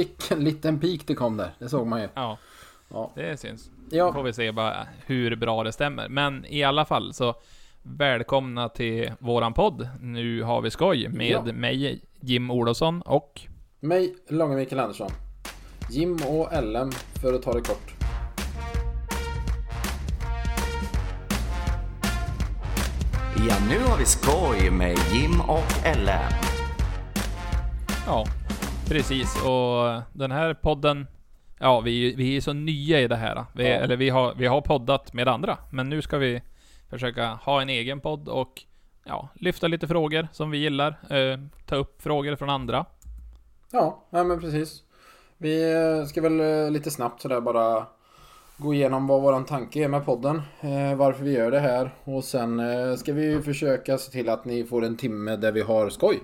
Sicken liten pik det kom där. Det såg man ju. Ja, Ja. det syns. Ja. Då får vi se bara hur bra det stämmer. Men i alla fall så välkomna till våran podd. Nu har vi skoj med Ja. mig, Jim Olofsson och Mig, Långe Mikael Andersson. Jim och LM för att ta det kort. Ja, nu har vi skoj med Jim och LM. Ja, precis. Och den här podden, ja, vi, vi är så nya i det här. Vi, Ja. Eller vi har, vi har poddat med andra, men nu ska vi försöka ha en egen podd och ja, lyfta lite frågor som vi gillar. Eh, ta upp frågor från andra. Ja, ja men precis. Vi eh, ska väl eh, lite snabbt sådär bara gå igenom vad våran tanke är med podden. Eh, varför vi gör det här. Och sen eh, ska vi försöka se till att ni får en timme där vi har skoj.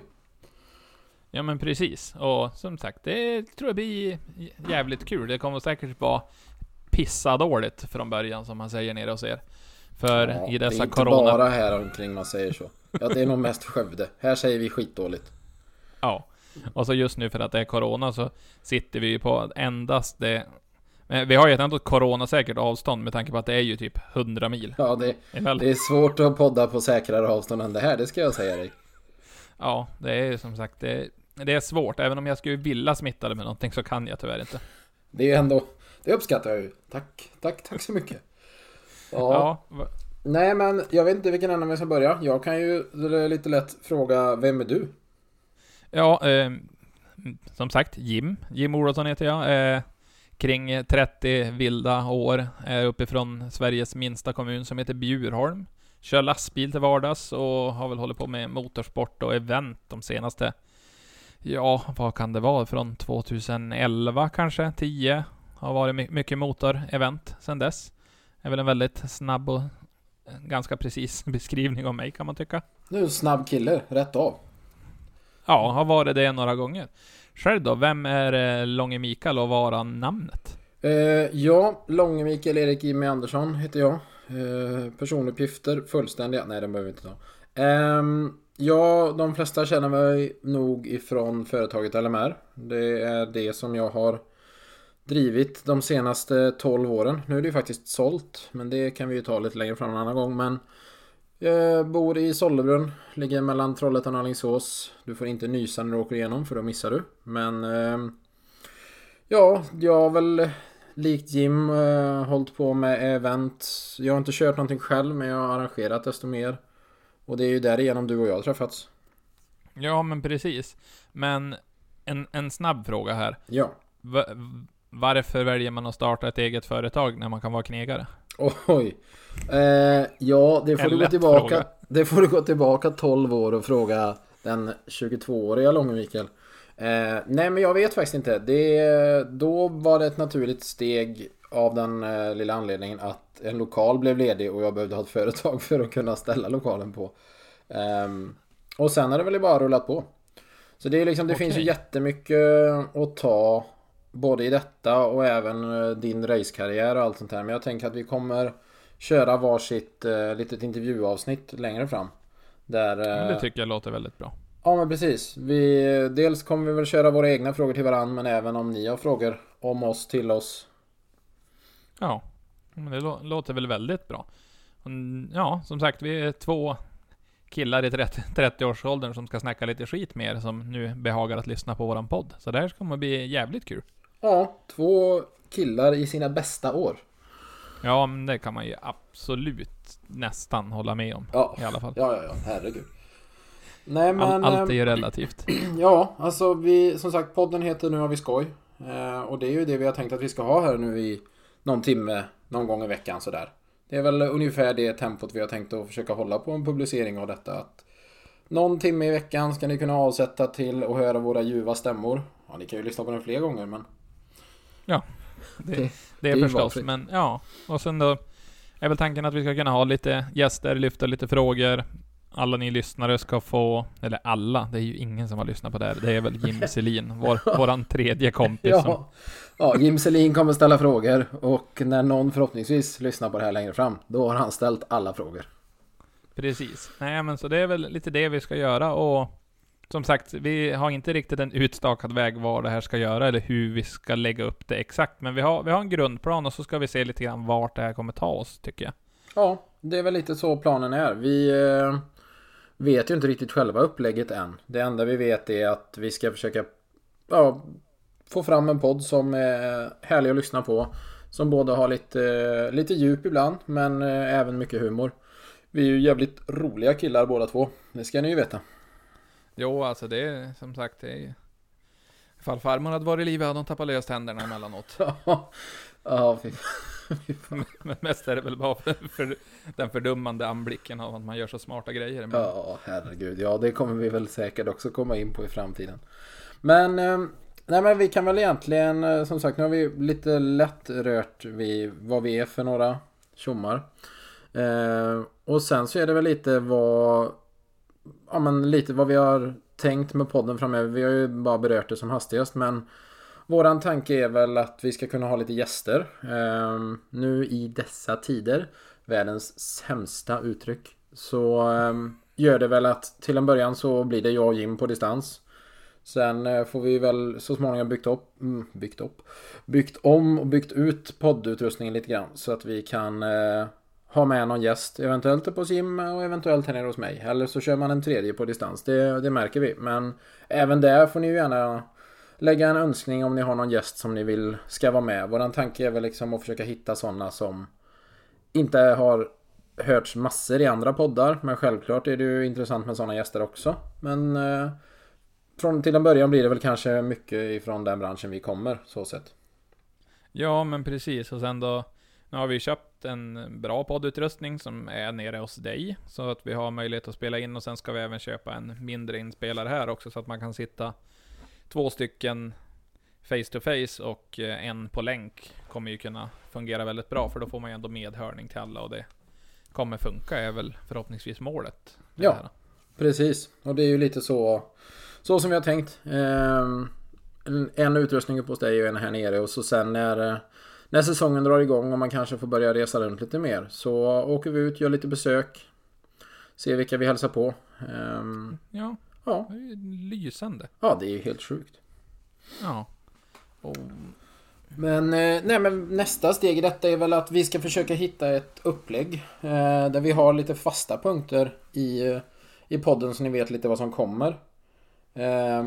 Ja men precis. Och som sagt, det tror jag blir jävligt kul. Det kommer säkert vara pissa dåligt från början som man säger nere hos er. För Ja, i det är dessa inte corona... bara här omkring man säger så. Ja, det är nog mest Skövde. Här säger vi skitdåligt. Ja. Och så just nu för att det är corona så sitter vi ju på endast det... Men Vi har ju ett ändå coronasäkert avstånd med tanke på att det är ju typ 100 mil. Ja, det, det är svårt att podda på säkrare avstånd än det här, det ska jag säga dig. Ja, det är ju som sagt, det, det är svårt. Även om jag skulle vilja smitta det med någonting så kan jag tyvärr inte. Det är ändå, det uppskattar jag ju. Tack, tack, tack så mycket. Ja, Ja, nej men jag vet inte vilken ända vi ska börja. Jag kan ju lite lätt fråga, vem är du? Ja, eh, som sagt, Jim. Jim Olofsson heter jag. Eh, kring 30 vilda år. Är uppifrån Sveriges minsta kommun som heter Bjurholm. Kör lastbil till vardags och har väl hållit på med motorsport och event de senaste... Ja, vad kan det vara? Från 2011 kanske? 10? Har varit my- mycket motorevent sedan dess. är väl en väldigt snabb och ganska precis beskrivning av mig kan man tycka. Du är en snabb kille, rätt av. Ja, har varit det några gånger. Själv då, vem är eh, Långe Mikael och vad har namnet? Eh, ja, Långe Mikael Erik Jimmy Andersson heter jag. Eh, personuppgifter fullständiga. Nej, den behöver vi inte ta. Ehm, ja, de flesta känner mig nog ifrån företaget LMR. Det är det som jag har drivit de senaste 12 åren. Nu är det ju faktiskt sålt, men det kan vi ju ta lite längre fram en annan gång. Men jag bor i Sollebrunn, ligger mellan Trollhättan och Alingsås. Du får inte nysa när du åker igenom, för då missar du. Men eh, Ja, jag har väl likt Jim eh, hållit på med event. Jag har inte kört någonting själv men jag har arrangerat desto mer. Och det är ju därigenom du och jag har träffats. Ja, men precis. Men en, en snabb fråga här. Ja. Va, varför väljer man att starta ett eget företag när man kan vara knegare? Oj. Eh, ja, det får, En du gå tillbaka, fråga. det får du gå tillbaka 12 år och fråga den 22-åriga Långe Mikael. Eh, nej men jag vet faktiskt inte. Det, då var det ett naturligt steg av den eh, lilla anledningen att en lokal blev ledig och jag behövde ha ett företag för att kunna ställa lokalen på. Ehm, och sen har det väl bara rullat på. Så det, är liksom, det finns ju jättemycket att ta både i detta och även eh, din racekarriär och allt sånt här. Men jag tänker att vi kommer köra varsitt eh, litet intervjuavsnitt längre fram. Där... Eh, det tycker jag låter väldigt bra. Ja men precis. Vi, dels kommer vi väl köra våra egna frågor till varandra men även om ni har frågor om oss till oss. Ja, men det lå- låter väl väldigt bra. Ja, som sagt, vi är två killar i 30 30-årsåldern som ska snacka lite skit med er som nu behagar att lyssna på våran podd. Så det här kommer bli jävligt kul. Ja, två killar i sina bästa år. Ja, men det kan man ju absolut nästan hålla med om. Ja, I alla fall. ja, ja, ja herregud. Nej men... All, allt är ju relativt. Ja, alltså vi, som sagt podden heter Nu har vi skoj. Eh, och det är ju det vi har tänkt att vi ska ha här nu i någon timme, någon gång i veckan sådär. Det är väl ungefär det tempot vi har tänkt att försöka hålla på en publicering av detta. Att någon timme i veckan ska ni kunna avsätta till att höra våra ljuva stämmor. Ja, ni kan ju lyssna på den fler gånger men... Det, Det- det det är ju förstås, men ja. Och sen då är väl tanken att vi ska kunna ha lite gäster, lyfta lite frågor. Alla ni lyssnare ska få, eller alla, det är ju ingen som har lyssnat på det här. Det är väl Jim Selin, vår, våran tredje kompis som Ja, ja Jim Selin kommer ställa frågor och när någon förhoppningsvis lyssnar på det här längre fram då har han ställt alla frågor. Precis. Nej men så det är väl lite det vi ska göra och som sagt, vi har inte riktigt en utstakad väg vad det här ska göra eller hur vi ska lägga upp det exakt. Men vi har, vi har en grundplan och så ska vi se lite grann vart det här kommer ta oss, tycker jag. Ja, det är väl lite så planen är. Vi eh, vet ju inte riktigt själva upplägget än. Det enda vi vet är att vi ska försöka ja, få fram en podd som är härlig att lyssna på. Som både har lite, lite djup ibland, men eh, även mycket humor. Vi är ju jävligt roliga killar båda två. Det ska ni ju veta. Jo, alltså det är som sagt, det är... Ifall farmor hade varit i livet hade hon tappat lös tänderna emellanåt. ja, fy Men mest är det väl bara för, för den fördummande anblicken av att man gör så smarta grejer. Men... Ja, herregud. Ja, det kommer vi väl säkert också komma in på i framtiden. Men, eh, nej men vi kan väl egentligen, eh, som sagt, nu har vi lite lätt rört vid vad vi är för några tjommar. Eh, och sen så är det väl lite vad, ja men lite vad vi har tänkt med podden framöver. Vi har ju bara berört det som hastigast, men Våran tanke är väl att vi ska kunna ha lite gäster. Eh, nu i dessa tider, världens sämsta uttryck, så eh, gör det väl att till en början så blir det jag och Jim på distans. Sen eh, får vi väl så småningom byggt upp, mm, byggt upp, byggt om och byggt ut poddutrustningen lite grann så att vi kan eh, ha med någon gäst, eventuellt på Jim och eventuellt här nere hos mig. Eller så kör man en tredje på distans, det, det märker vi. Men även där får ni ju gärna lägga en önskning om ni har någon gäst som ni vill ska vara med. Våran tanke är väl liksom att försöka hitta sådana som inte har hörts massor i andra poddar. Men självklart är det ju intressant med sådana gäster också. Men eh, från till en början blir det väl kanske mycket ifrån den branschen vi kommer, så sett. Ja, men precis. Och sen då, nu har vi köpt en bra poddutrustning som är nere hos dig. Så att vi har möjlighet att spela in och sen ska vi även köpa en mindre inspelare här också så att man kan sitta två stycken face to face och eh, en på länk kommer ju kunna fungera väldigt bra för då får man ju ändå medhörning till alla och det kommer funka är väl förhoppningsvis målet. Ja, här. precis. Och det är ju lite så, så som vi har tänkt. Ehm, en utrustning uppe hos dig och en här nere och så sen när, när säsongen drar igång och man kanske får börja resa runt lite mer så åker vi ut, gör lite besök. Ser vilka vi hälsar på. Ehm, ja. Ja. Det är lysande. Ja, det är ju helt sjukt. Ja. Och... Men, eh, nej, men nästa steg i detta är väl att vi ska försöka hitta ett upplägg. Eh, där vi har lite fasta punkter i, eh, i podden så ni vet lite vad som kommer. Eh,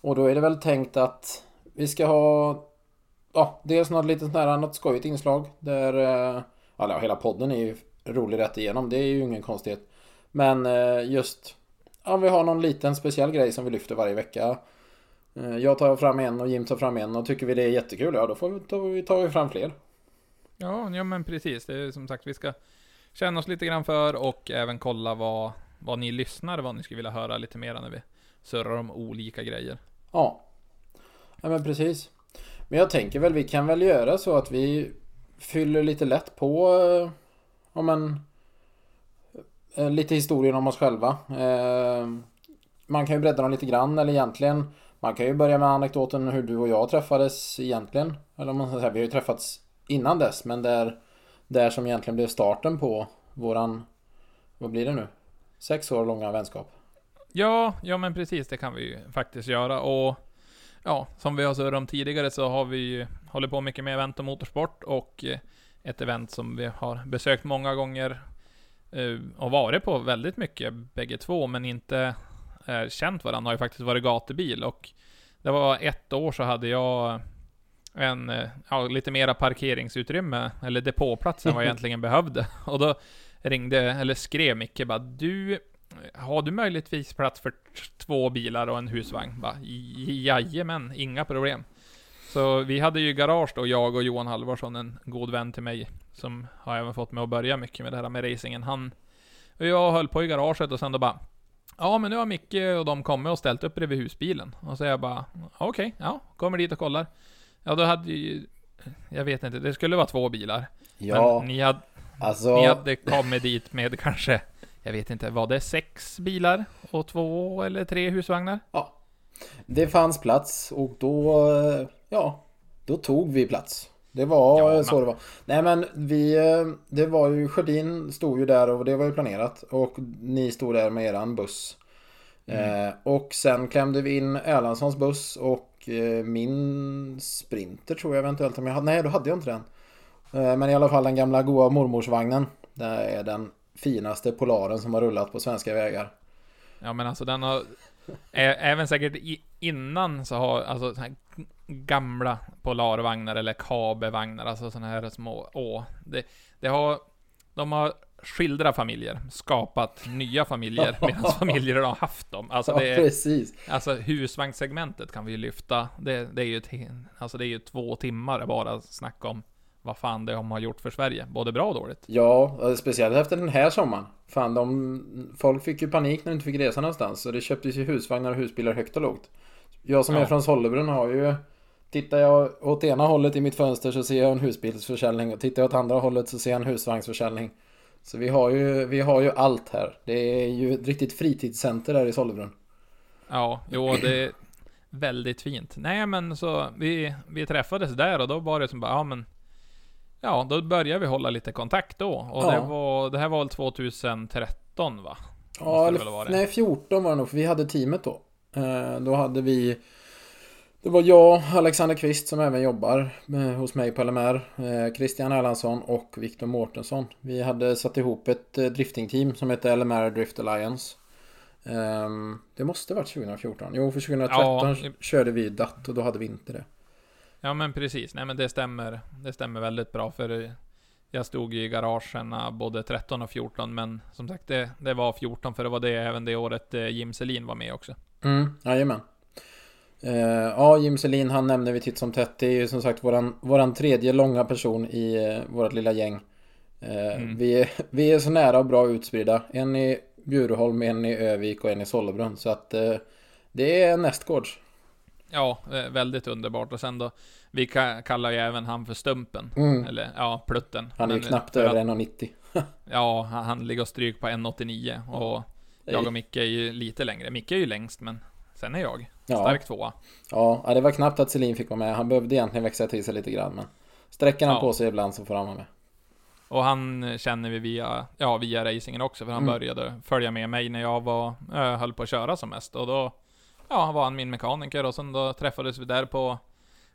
och då är det väl tänkt att vi ska ha Ja, dels något litet sånt här, något skojigt inslag där Ja, hela podden är ju rolig rätt igenom. Det är ju ingen konstighet. Men just om vi har någon liten speciell grej som vi lyfter varje vecka. Eh, jag tar fram en och Jim tar fram en och tycker vi det är jättekul, ja då får vi, tar, vi, tar vi fram fler. Ja, ja men precis. Det är som sagt, vi ska känna oss lite grann för och även kolla vad, vad ni lyssnar, vad ni skulle vilja höra lite mer när vi surrar om olika grejer. Ja. Ja men precis. Men jag tänker väl vi kan väl göra så att vi fyller lite lätt på eh, om en Eh, Eh, lite historien om oss själva. Eh, man kan ju bredda dem lite grann eller egentligen Man kan ju börja med anekdoten hur du och jag träffades egentligen. Eller om man ska säga, vi har ju träffats innan dess men där Där som egentligen blev starten på våran Vad blir det nu? Sex år långa vänskap. Ja, ja men precis det kan vi ju faktiskt göra och Ja, som vi har surrat om tidigare så har vi ju hållit på mycket med event och motorsport och eh, ett event som vi har besökt många gånger och varit på väldigt mycket bägge två, men inte är känt varandra, har ju faktiskt varit gatubil och det var ett år så hade jag en, eh, ja, lite mera parkeringsutrymme, eller depåplats än vad jag egentligen behövde. Och då ringde, eller skrev Micke bara, du, har du möjligtvis plats för två bilar och en husvagn? Bara, Jajamän, inga problem. Så vi hade ju garage då, jag och Johan Halvarsson, en god vän till mig, som har även fått mig att börja mycket med det här med racingen. Han jag höll på i garaget och sen då bara Ja men nu har Micke och de kommit och ställt upp bredvid husbilen. Och så jag bara Okej, okay, ja, kommer dit och kollar. Ja då hade ju Jag vet inte, det skulle vara två bilar. Ja. Men ni hade, alltså... ni hade kommit dit med kanske Jag vet inte, var det sex bilar? Och två eller tre husvagnar? Ja. Det fanns plats och då Ja, då tog vi plats. Det var ja, så det var. Nej men vi, eh, det var ju, Sjödin stod ju där och det var ju planerat. Och ni stod där med eran buss. Eh, och sen klämde vi in Erlandssons buss och eh, min Sprinter tror jag eventuellt om jag hade. Nej, då hade jag inte den. Eh, men i alla fall den gamla goa mormorsvagnen. Det är den finaste Polaren som har rullat på svenska vägar. Ja men alltså den har... Även säkert innan så har, alltså gamla Polarvagnar eller Kabe-vagnar, alltså sådana här små, åh. Det, det har, de har skildrat familjer, skapat nya familjer, medan familjer har haft dem. Alltså det ja, är, precis. Alltså husvagnssegmentet kan vi ju lyfta. Det, det är ju ett, alltså det är ju två timmar bara snacka om vad fan det de har gjort för Sverige. Både bra och dåligt. Ja, speciellt efter den här sommaren. Fan, de, folk fick ju panik när de inte fick resa någonstans. Så det köptes ju husvagnar och husbilar högt och lågt. Jag som Ja. är från Sollebrunn har ju... Tittar jag åt ena hållet i mitt fönster så ser jag en husbilsförsäljning. Och tittar jag åt andra hållet så ser jag en husvagnsförsäljning. Så vi har ju, vi har ju allt här. Det är ju ett riktigt fritidscenter där i Sollebrunn. Ja, jo det är väldigt fint. Nej men så, vi, vi träffades där och då var det som bara, ja men Ja, då började vi hålla lite kontakt då. Och Ja. det var, det här var väl 2013 va? Ja, eller, nej 14 var det nog, för vi hade teamet då. Eh, då hade vi... Det var jag, Alexander Kvist som även jobbar eh, hos mig på LMR. Eh, Christian Erlandsson och Viktor Mårtensson. Vi hade satt ihop ett eh, driftingteam som hette LMR Drift Alliance. Ehm, det måste varit 2014. Jo, för 2013 Ja. körde vi DAT och då hade vi inte det. Ja men precis, nej men det stämmer, det stämmer väldigt bra för jag stod i garagen både 13 och 14 men som sagt det, det var 14 för det var det även det året Jim Selin var med också. Mm, jajamän. Eh, ja, Jim Selin han nämner vi titt som tätt. Det är ju som sagt våran, våran tredje långa person i eh, vårt lilla gäng. Eh, Mm. vi, är, vi är så nära och bra utspridda. En i Bjurholm, en i Övik och en i Sollebrunn. Så att det är nästgårds. Ja, väldigt underbart och sen då vi ka- kallar ju även han för Stumpen. Mm. Eller ja, Plutten. Han är ju knappt över att- 1,90. Ja, han, han ligger och stryk på 1,89 och jag och Micke är ju lite längre. Micke är ju längst men sen är jag Ja. stark tvåa. Ja, ja, det var knappt att Selin fick vara med. Han behövde egentligen växa till sig lite grann. Men sträcker han Ja. på sig ibland så får han vara med. Och han känner vi via, ja, via racingen också, för han Mm. började följa med mig när jag var, äh, höll på att köra som mest. Och då, ja, var han min mekaniker och sen då träffades vi där på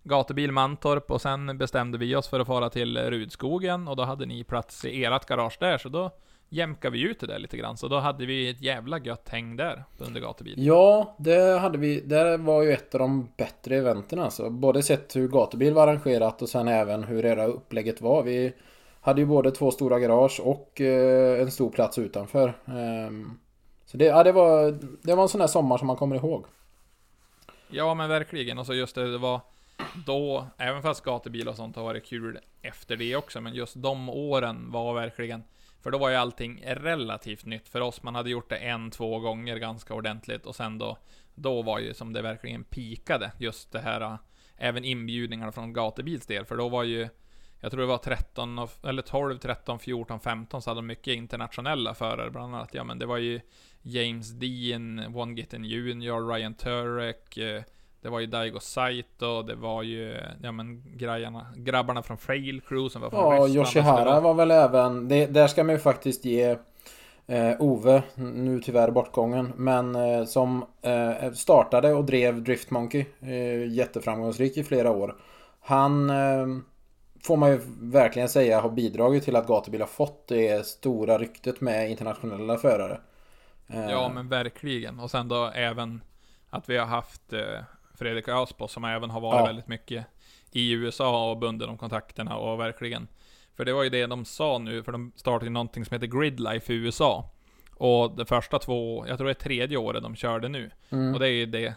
gatubil Mantorp och sen bestämde vi oss för att fara till Rudskogen och då hade ni plats i ert garage där, så då jämkade vi ut det där lite grann. Så då hade vi ett jävla gött häng där under gatubil. Ja, det hade vi. Det var ju ett av de bättre eventen alltså. Både sett hur gatubil var arrangerat och sen även hur era upplägget var. Vi hade ju både två stora garage och eh, en stor plats utanför. Ehm, så det, ja, det, var, det var en sån där sommar som man kommer ihåg. Ja men verkligen, och så just det, det var då, även fast gatubil och sånt har varit kul efter det också, men just de åren var verkligen, för då var ju allting relativt nytt för oss. Man hade gjort det en, två gånger ganska ordentligt och sen då, då var ju som det verkligen pikade, just det här, äh, även inbjudningarna från gatubils del, för då var ju jag tror det var 13, eller 12, 13, 14, 15 så hade de mycket internationella förare bland annat. Ja men det var ju James Dean, One Gitten Junior, Ryan Turek, äh, det var ju Daigo Saito, det var ju, ja men grejerna, grabbarna från Fail Crew som var från Ja, Ryssland. Yoshihara var- var väl även... Det, där ska man ju faktiskt ge eh, Ove, nu tyvärr bortgången, men eh, som eh, startade och drev Drift Monkey eh, jätteframgångsrik i flera år. Han eh, får man ju verkligen säga har bidragit till att gatubil har fått det stora ryktet med internationella förare. Eh, Ja men verkligen. Och sen då även att vi har haft eh, Fredrik Aspo som även har varit Ja. väldigt mycket i USA och bundit de kontakterna och verkligen. För det var ju det de sa nu, för de startade någonting som heter Gridlife i USA. Och de första två, jag tror det är tredje året de körde nu. mm. Och det är ju det.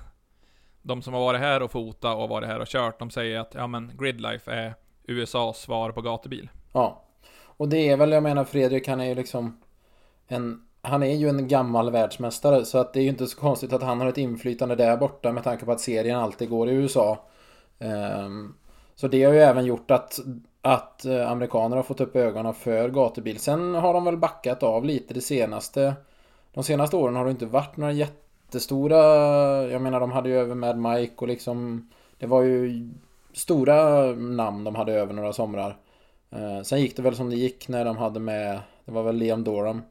De som har varit här och fotat och varit här och kört, de säger att ja men Gridlife är USAs svar på gatubil. Ja. Och det är väl, jag menar Fredrik han är ju liksom en han är ju en gammal världsmästare så att det är ju inte så konstigt att han har ett inflytande där borta med tanke på att serien alltid går i USA. Ehm, så det har ju även gjort att Att eh, amerikaner har fått upp ögonen för gatubil. Sen har de väl backat av lite det senaste De senaste åren har det inte varit några jättestora Jag menar de hade ju över Mad Mike och liksom Det var ju Stora namn de hade över några somrar. Eh, sen gick det väl som det gick när de hade med Det var väl Liam Doram.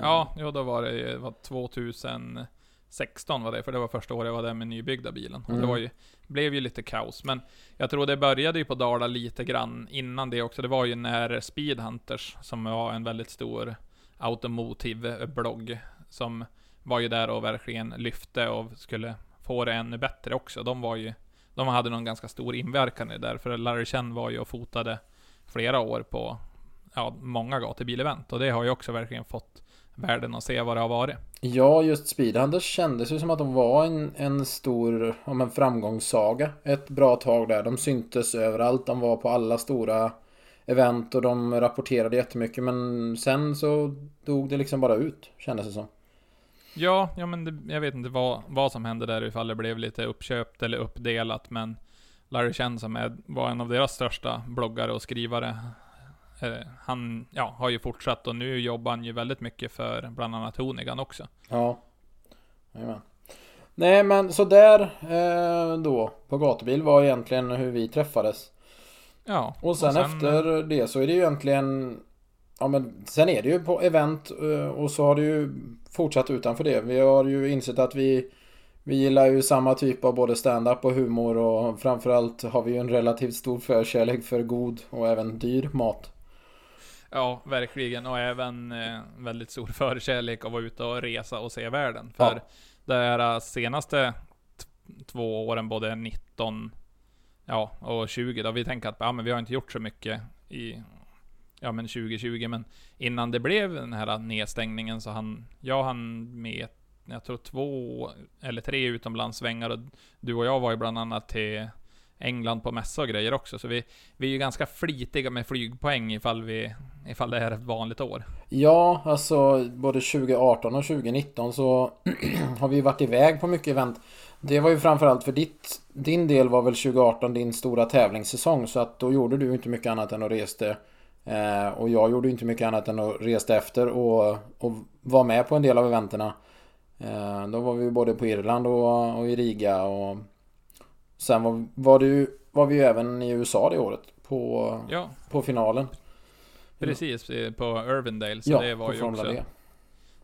Ja, jo då var det ju, var 2000 16 var det, för det var första året jag var där med nybyggda bilen. Och Mm. det var ju, blev ju lite kaos. Men jag tror det började ju på Dala lite grann innan det också. Det var ju när Speedhunters, som var en väldigt stor automotive blogg, som var ju där och verkligen lyfte och skulle få det ännu bättre också. De var ju, de hade någon ganska stor inverkan i det där, för Larry Chen var ju och fotade flera år på, ja, många gatubilevent. Och det har ju också verkligen fått världen att se vad det har varit. Ja, just Speedhunters kändes ju som att de var en, en stor om en framgångssaga ett bra tag där. De syntes överallt, de var på alla stora event och de rapporterade jättemycket men sen så dog det liksom bara ut, kändes det som. Ja, ja men det, jag vet inte vad, vad som hände där ifall det blev lite uppköpt eller uppdelat, men Larry Chen som är, var en av deras största bloggare och skrivare, han ja, har ju fortsatt och nu jobbar han ju väldigt mycket för bland annat Honigan också. Ja. Jajamän. Nej men så där eh, då på gatubil var egentligen hur vi träffades. Ja, Och sen, efter det så är det ju egentligen Ja men sen är det ju på event eh, och så har det ju fortsatt utanför det. Vi har ju insett att vi Vi gillar ju samma typ av både stand-up och humor och framförallt har vi ju en relativt stor förkärlek för god och även dyr mat. Ja, verkligen. Och även eh, väldigt stor förkärlek att vara ute och resa och se världen. För Ja. det här senaste två åren, både 19 ja, och 20, då vi tänker att ja, men vi har inte gjort så mycket i ja, men 2020. Men innan det blev den här nedstängningen så han, jag han med, jag tror två eller tre utomlandssvängar och du och jag var ju bland annat till England på mässa och grejer också. Så vi, vi är ju ganska flitiga med flygpoäng ifall, vi, ifall det är ett vanligt år. Ja, alltså både 2018 och 2019 så har vi varit iväg på mycket event. Det var ju framförallt för ditt, din del var väl 2018 din stora tävlingssäsong så att då gjorde du inte mycket annat än att reste. Eh, och jag gjorde inte mycket annat än att reste efter och, och var med på en del av eventerna. Eh, då var vi ju både på Irland och, och i Riga och sen var, var, ju, var vi ju även i USA det året på, Ja, på finalen. precis. eh, På Irvindale. Så ja, det var på ju Formula också... D.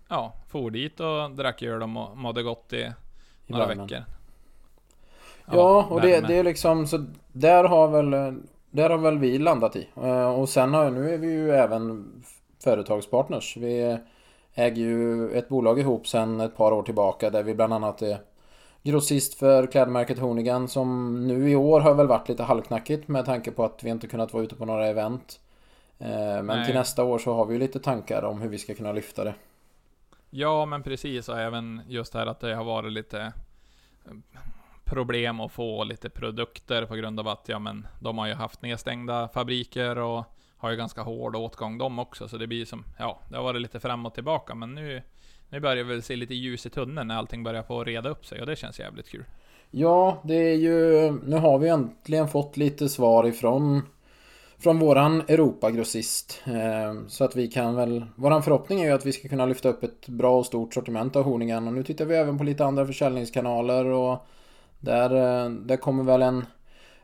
Ja, for dit och drack öl och må- mådde gott i i några värmen. veckor. Ja, och det, det är liksom så där har väl Där har väl vi landat i. Eh, Och sen har nu är vi ju även företagspartners. Vi äger ju ett bolag ihop sen ett par år tillbaka där vi bland annat är grossist för klädmärket Honigan som nu i år har väl varit lite halvknackigt med tanke på att vi inte kunnat vara ute på några event. Eh, Men Nej. till nästa år så har vi ju lite tankar om hur vi ska kunna lyfta det. Ja, men precis. Och även just det här att det har varit lite eh, problem att få lite produkter på grund av att, ja men, de har ju haft nedstängda fabriker och har ju ganska hård åtgång de också. Så det blir som, ja, det har varit lite fram och tillbaka. Men nu, nu börjar vi väl se lite ljus i tunneln när allting börjar få reda upp sig och det känns jävligt kul. Ja, det är ju... Nu har vi äntligen fått lite svar ifrån från våran Europagrossist. Eh, så att vi kan väl... Våran förhoppning är ju att vi ska kunna lyfta upp ett bra och stort sortiment av Horningen. Och nu tittar vi även på lite andra försäljningskanaler och där, eh, där kommer väl en,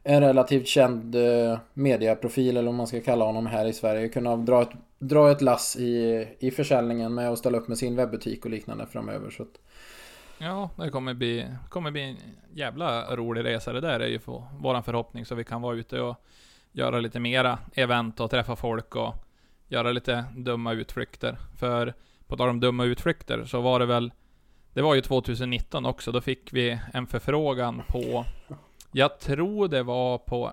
en relativt känd eh, mediaprofil eller vad man ska kalla honom här i Sverige kunna dra ett, dra ett lass i, i försäljningen med att ställa upp med sin webbutik och liknande framöver. Så att, Ja, det kommer bli, kommer bli en jävla rolig resa det där är ju för våran förhoppning så vi kan vara ute och göra lite mera event och träffa folk och göra lite dumma utflykter. För på tal om dumma utflykter så var det väl, det var ju 2019 också, då fick vi en förfrågan på, jag tror det var på,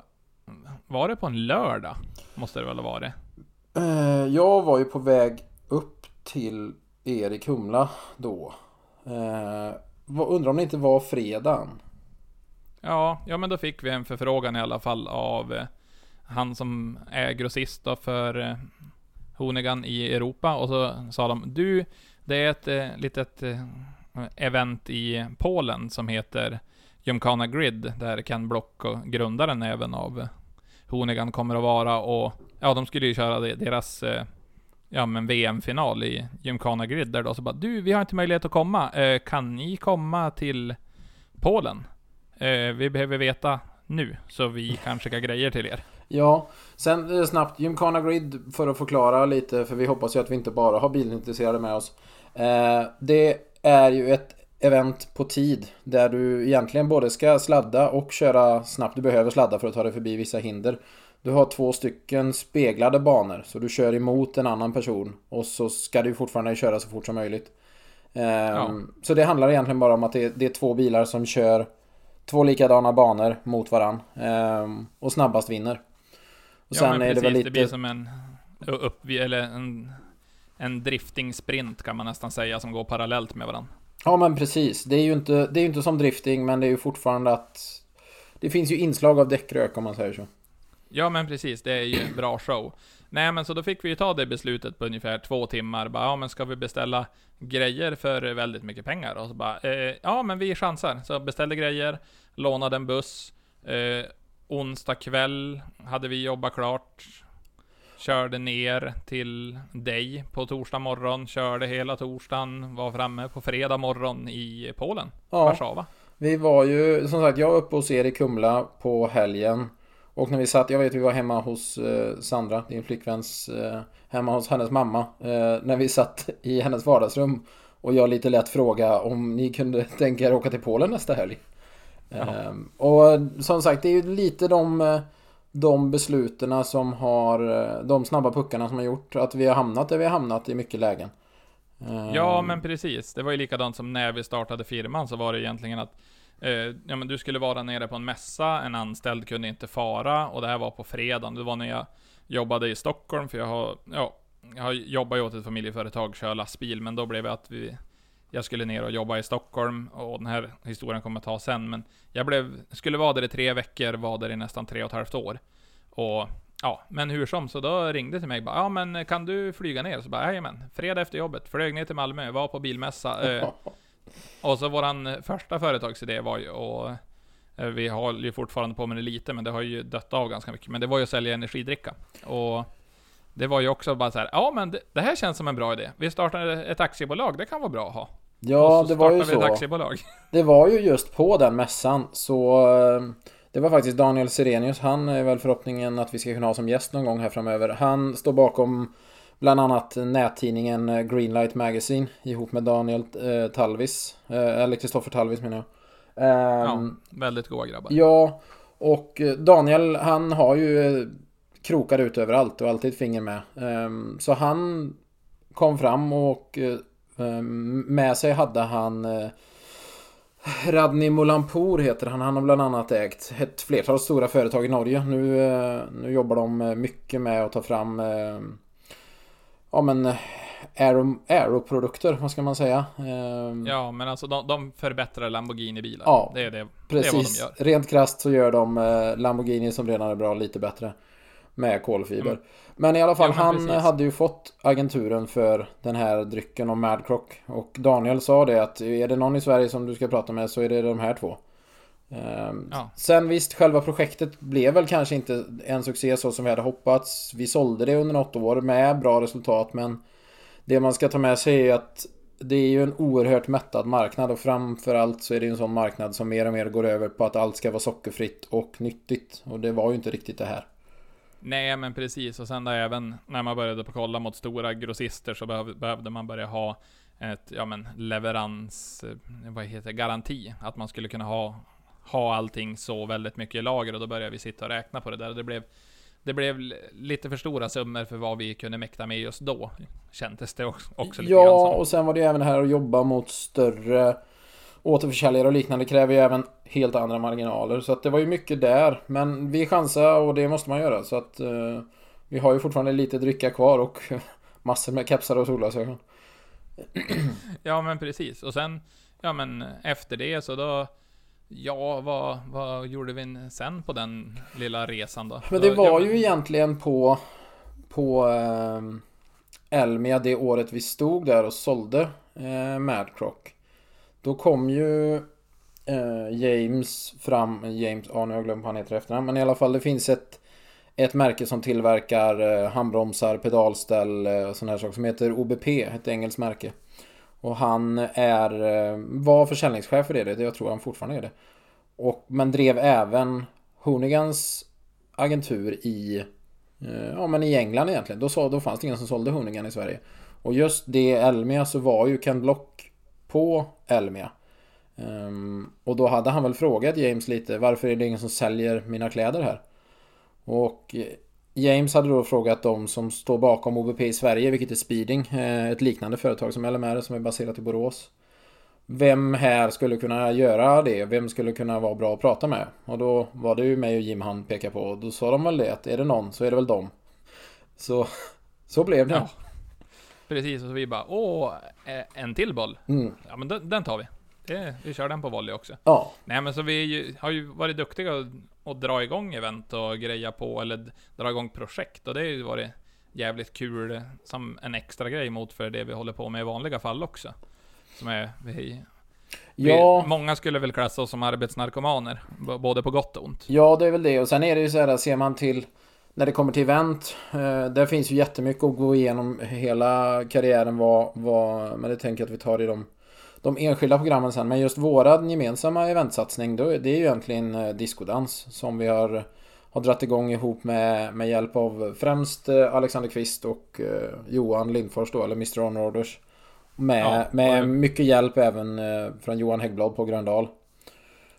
var det på en lördag? Måste det väl ha varit? Eh, Jag var ju på väg upp till Erik Humla då. Eh, Undrar om det inte var fredagen? Ja, ja men då fick vi en förfrågan i alla fall av eh, han som är grossist då för Honigan i Europa och så sa de Du, det är ett litet event i Polen som heter Gymkhana Grid där Ken Block och grundaren även av Honigan kommer att vara och ja, de skulle ju köra deras eh, ja men VM-final i Gymkhana Grid där då så bara Du, vi har inte möjlighet att komma. Eh, kan ni komma till Polen? Eh, vi behöver veta nu, så vi kan skicka grejer till er. Ja, sen eh, snabbt Gymkhana Grid för att förklara lite för vi hoppas ju att vi inte bara har bilintresserade med oss. Eh, det är ju ett event på tid. Där du egentligen både ska sladda och köra snabbt. Du behöver sladda för att ta dig förbi vissa hinder. Du har två stycken speglade banor. Så du kör emot en annan person. Och så ska du fortfarande köra så fort som möjligt. Ehm, Ja. Så det handlar egentligen bara om att det, det är två bilar som kör två likadana banor mot varann. Ehm, och snabbast vinner. Och ja, men är precis, det väl det lite... blir som en upp, eller en, en drifting-sprint kan man nästan säga, som går parallellt med varandra. Ja men precis. Det är ju inte, det är inte som drifting men det är ju fortfarande att... Det finns ju inslag av däckrök om man säger så. Ja men precis, det är ju en bra show. Nej men så då fick vi ju ta det beslutet på ungefär två timmar. Bara, ja men ska vi beställa grejer för väldigt mycket pengar? Och så bara, eh, ja men vi chansar. Så beställde grejer, lånade en buss. Eh, onsdag kväll hade vi jobbat klart. Körde ner till dig på torsdag morgon, körde hela torsdagen, var framme på fredag morgon i Polen, Ja, Warszawa. vi var ju... Som sagt, jag var uppe hos er i Kumla på helgen. Och när vi satt, jag vet vi var hemma hos eh, Sandra, din flickväns, eh, hemma hos hennes mamma. Eh, när vi satt i hennes vardagsrum. Och jag lite lätt fråga om ni kunde tänka er åka till Polen nästa helg. Eh, och som sagt, det är ju lite de, de besluten som har, eh, de snabba puckarna som har gjort att vi har hamnat där vi har hamnat i mycket lägen. Eh, Ja, men precis. Det var ju likadant som när vi startade firman, så var det egentligen att eh, ja, men du skulle vara nere på en mässa, en anställd kunde inte fara, och det här var på fredagen. Det var när jag jobbade i Stockholm, för jag har, ja, jag har jobbat åt ett familjeföretag, kör lastbil, men då blev det att vi, jag skulle ner och jobba i Stockholm, och den här historien kommer jag ta sen, men jag blev, skulle vara där i tre veckor, var där i nästan tre och ett halvt år. Och Ja, men hur som, så då ringde till mig bara, ja men kan du flyga ner? Så bara, jajamän, fredag efter jobbet, flög ner till Malmö, var på bilmässa. Eh, och så våran första företagsidé var ju, och eh, vi håller ju fortfarande på med det lite, men det har ju dött av ganska mycket, men det var ju att sälja energidricka. Och det var ju också bara så här, ja men det, det här känns som en bra idé. Vi startar ett aktiebolag, det kan vara bra att ha. Ja, det var ju så. aktiebolag. Det var ju just på den mässan så eh, Det var faktiskt Daniel Serenius Han är väl förhoppningen att vi ska kunna ha som gäst någon gång här framöver Han står bakom Bland annat nättidningen eh, Greenlight Magazine Ihop med Daniel eh, Talvis eh, Eller Kristoffer Talvis menar jag Ja, Ehm, väldigt goa grabbar. Ja, och eh, Daniel han har ju eh, krokar ut överallt och alltid ett finger med. Ehm, Så han kom fram och eh, ehm, med sig hade han eh, Radni Molampour heter han. Han har bland annat ägt ett flertal stora företag i Norge. Nu, eh, nu jobbar de eh, mycket med att ta fram eh, Ja men aero, aeroprodukter, vad ska man säga? Ehm, Ja, men alltså de, de förbättrar Lamborghini-bilar. Ja, det är det, det är vad de Precis. gör. Rent krasst så gör de Lamborghini som redan är bra lite bättre. Med kolfiber. Mm. Men i alla fall, Ja, han precis. hade ju fått agenturen för den här drycken om Madcrock. Och Daniel sa det att är det någon i Sverige som du ska prata med så är det de här två. Ehm, Ja. Sen visst, själva projektet blev väl kanske inte en succé så som vi hade hoppats. Vi sålde det under något år med bra resultat men det man ska ta med sig är att det är ju en oerhört mättad marknad och framförallt så är det en sån marknad som mer och mer går över på att allt ska vara sockerfritt och nyttigt. Och det var ju inte riktigt det här. Nej, men precis. Och sen då även när man började på kolla mot stora grossister så behöv, behövde man börja ha ett, ja men leverans, eh, vad heter garanti. Att man skulle kunna ha, ha allting så väldigt mycket i lager och då började vi sitta och räkna på det där. Det blev, det blev lite för stora summor för vad vi kunde mäkta med just då. Kändes det också, också lite grann Ja, som. och sen var det även här att jobba mot större återförsäljare och liknande kräver ju även helt andra marginaler. Så att det var ju mycket där. Men vi chansade och det måste man göra. Så att eh, vi har ju fortfarande lite dricka kvar och massor med kepsar och solglasögon. Ja, men precis. Och sen, ja men efter det så då, ja vad, vad gjorde vi sen på den lilla resan då? Men det var ju egentligen på På eh, Elmia det året vi stod där och sålde eh, Madcrock då kom ju eh, James fram James, ja nu har jag glömt vad han heter i efternamn Men i alla fall det finns ett Ett märke som tillverkar eh, handbromsar, pedalställ eh, och sådana här saker som heter OBP, ett engelskt märke Och han är eh, Var försäljningschef för det, jag tror han fortfarande är det och, Men drev även Hoonigans agentur i eh, Ja men i England egentligen. Då, så, då fanns det ingen som sålde Hoonigan i Sverige. Och just det Elmia så var ju Ken Block på Elmia. Um, och då hade han väl frågat James lite varför är det ingen som säljer mina kläder här? Och eh, James hade då frågat de som står bakom OBP i Sverige, vilket är Speeding, eh, ett liknande företag som LMR som är baserat i Borås. Vem här skulle kunna göra det? Vem skulle kunna vara bra att prata med? Och då var det ju mig och Jim han pekade på. Och då sa de väl det att är det någon så är det väl dem. Så, så blev det. Ja. Precis, och så vi bara åh, eh, en till boll. Mm. Ja men den, den tar vi. Det, vi kör den på volley också. Ja, Nej men så vi ju, har ju varit duktiga att, att dra igång event och greja på, eller dra igång projekt. Och det har ju varit jävligt kul som en extra grej mot för det vi håller på med i vanliga fall också. Som är, vi, ja. vi, många skulle väl klassa oss som arbetsnarkomaner, både på gott och ont. Ja, det är väl det. Och sen är det ju så här, ser man till när det kommer till event. Eh, där finns ju jättemycket att gå igenom hela karriären. Vad, vad, men det tänker jag att vi tar i de, de enskilda programmen sen. Men just våran gemensamma eventsatsning, då, det är ju egentligen eh, diskodans. Som vi har, har dratt igång ihop med, med hjälp av främst eh, Alexander Kvist och Johan Lindfors då, eller Mr. On Orders. Med, Ja, med mycket hjälp även från Johan Häggblad på Gröndal.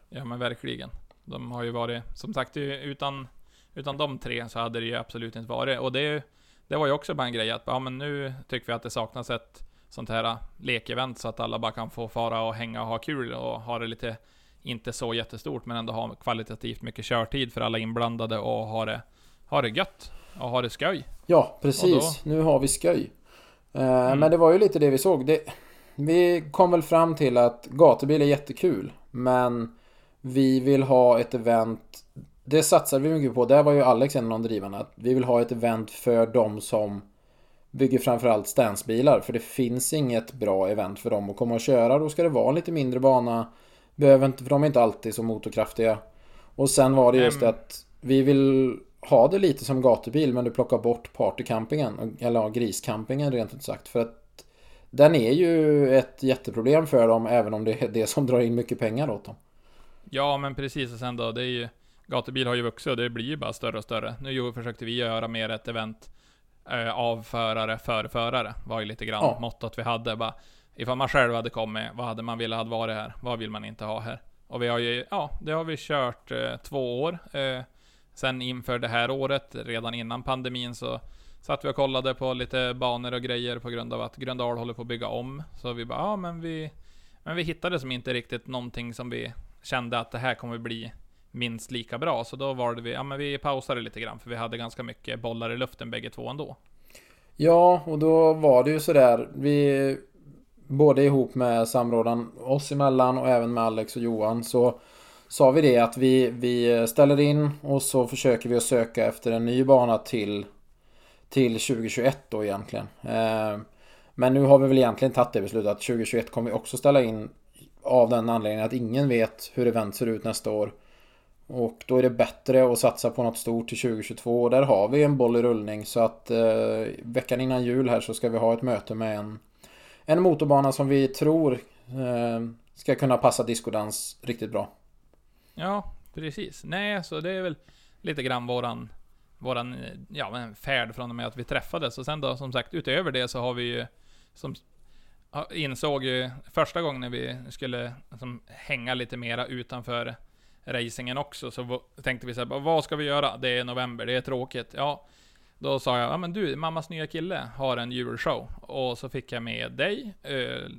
Ja men verkligen. De har ju varit, som sagt, utan, utan de tre så hade det ju absolut inte varit. Och det, det var ju också bara en grej att, ja men nu tycker vi att det saknas ett sånt här lekevent så att alla bara kan få fara och hänga och ha kul och ha det lite, inte så jättestort men ändå ha kvalitativt mycket körtid för alla inblandade och ha det, ha det gött. Och ha det skoj. Ja, precis. Nu har vi skoj. Eh, Mm. Men det var ju lite det vi såg. Det, vi kom väl fram till att gatubil är jättekul. Men vi vill ha ett event. Det satsar vi mycket på. Där var ju Alex en av de drivande. Att vi vill ha ett event för de som bygger framförallt stansbilar. För det finns inget bra event för dem att komma och köra. Då ska det vara en lite mindre bana. Behöver inte, för de är inte alltid så motorkraftiga. Och sen var det just Nej, det att vi vill ha det lite som gatubil men du plockar bort partycampingen. Eller ja, griscampingen rent ut sagt. För att den är ju ett jätteproblem för dem även om det är det som drar in mycket pengar åt dem. Ja men precis och sen då, det är ju Gatubil har ju vuxit och det blir ju bara större och större. Nu försökte vi göra mer ett event eh, av förare för förare. Var ju lite grann Ja. mottot vi hade. Bara, ifall man själv hade kommit, vad hade man velat ha varit här? Vad vill man inte ha här? Och vi har ju, ja, det har vi kört eh, två år. Eh, sen inför det här året, redan innan pandemin, så satt vi och kollade på lite banor och grejer på grund av att Gröndal håller på att bygga om. Så vi bara, ja men vi, men vi hittade som inte riktigt någonting som vi kände att det här kommer bli minst lika bra. Så då valde vi, ja men vi pausade lite grann för vi hade ganska mycket bollar i luften bägge två ändå. Ja, och då var det ju sådär. Vi både ihop med samrådan oss emellan och även med Alex och Johan så sa vi det att vi, vi ställer in och så försöker vi att söka efter en ny bana till till 2021 då egentligen. Eh, men nu har vi väl egentligen tagit det beslutet att 2021 kommer vi också ställa in av den anledningen att ingen vet hur event ser ut nästa år. Och då är det bättre att satsa på något stort till 2022 och där har vi en boll i rullning så att eh, veckan innan jul här så ska vi ha ett möte med en, en motorbana som vi tror eh, ska kunna passa diskodans riktigt bra. Ja, precis. Nej, så det är väl lite grann våran, våran, ja men färd från och med att vi träffades. Och sen då, som sagt, utöver det så har vi ju, som insåg ju första gången när vi skulle som, hänga lite mera utanför racingen också, så tänkte vi så här, bara, vad ska vi göra? Det är november, det är tråkigt. Ja, då sa jag, ja men du, mammas nya kille har en julshow. Och så fick jag med dig, eh,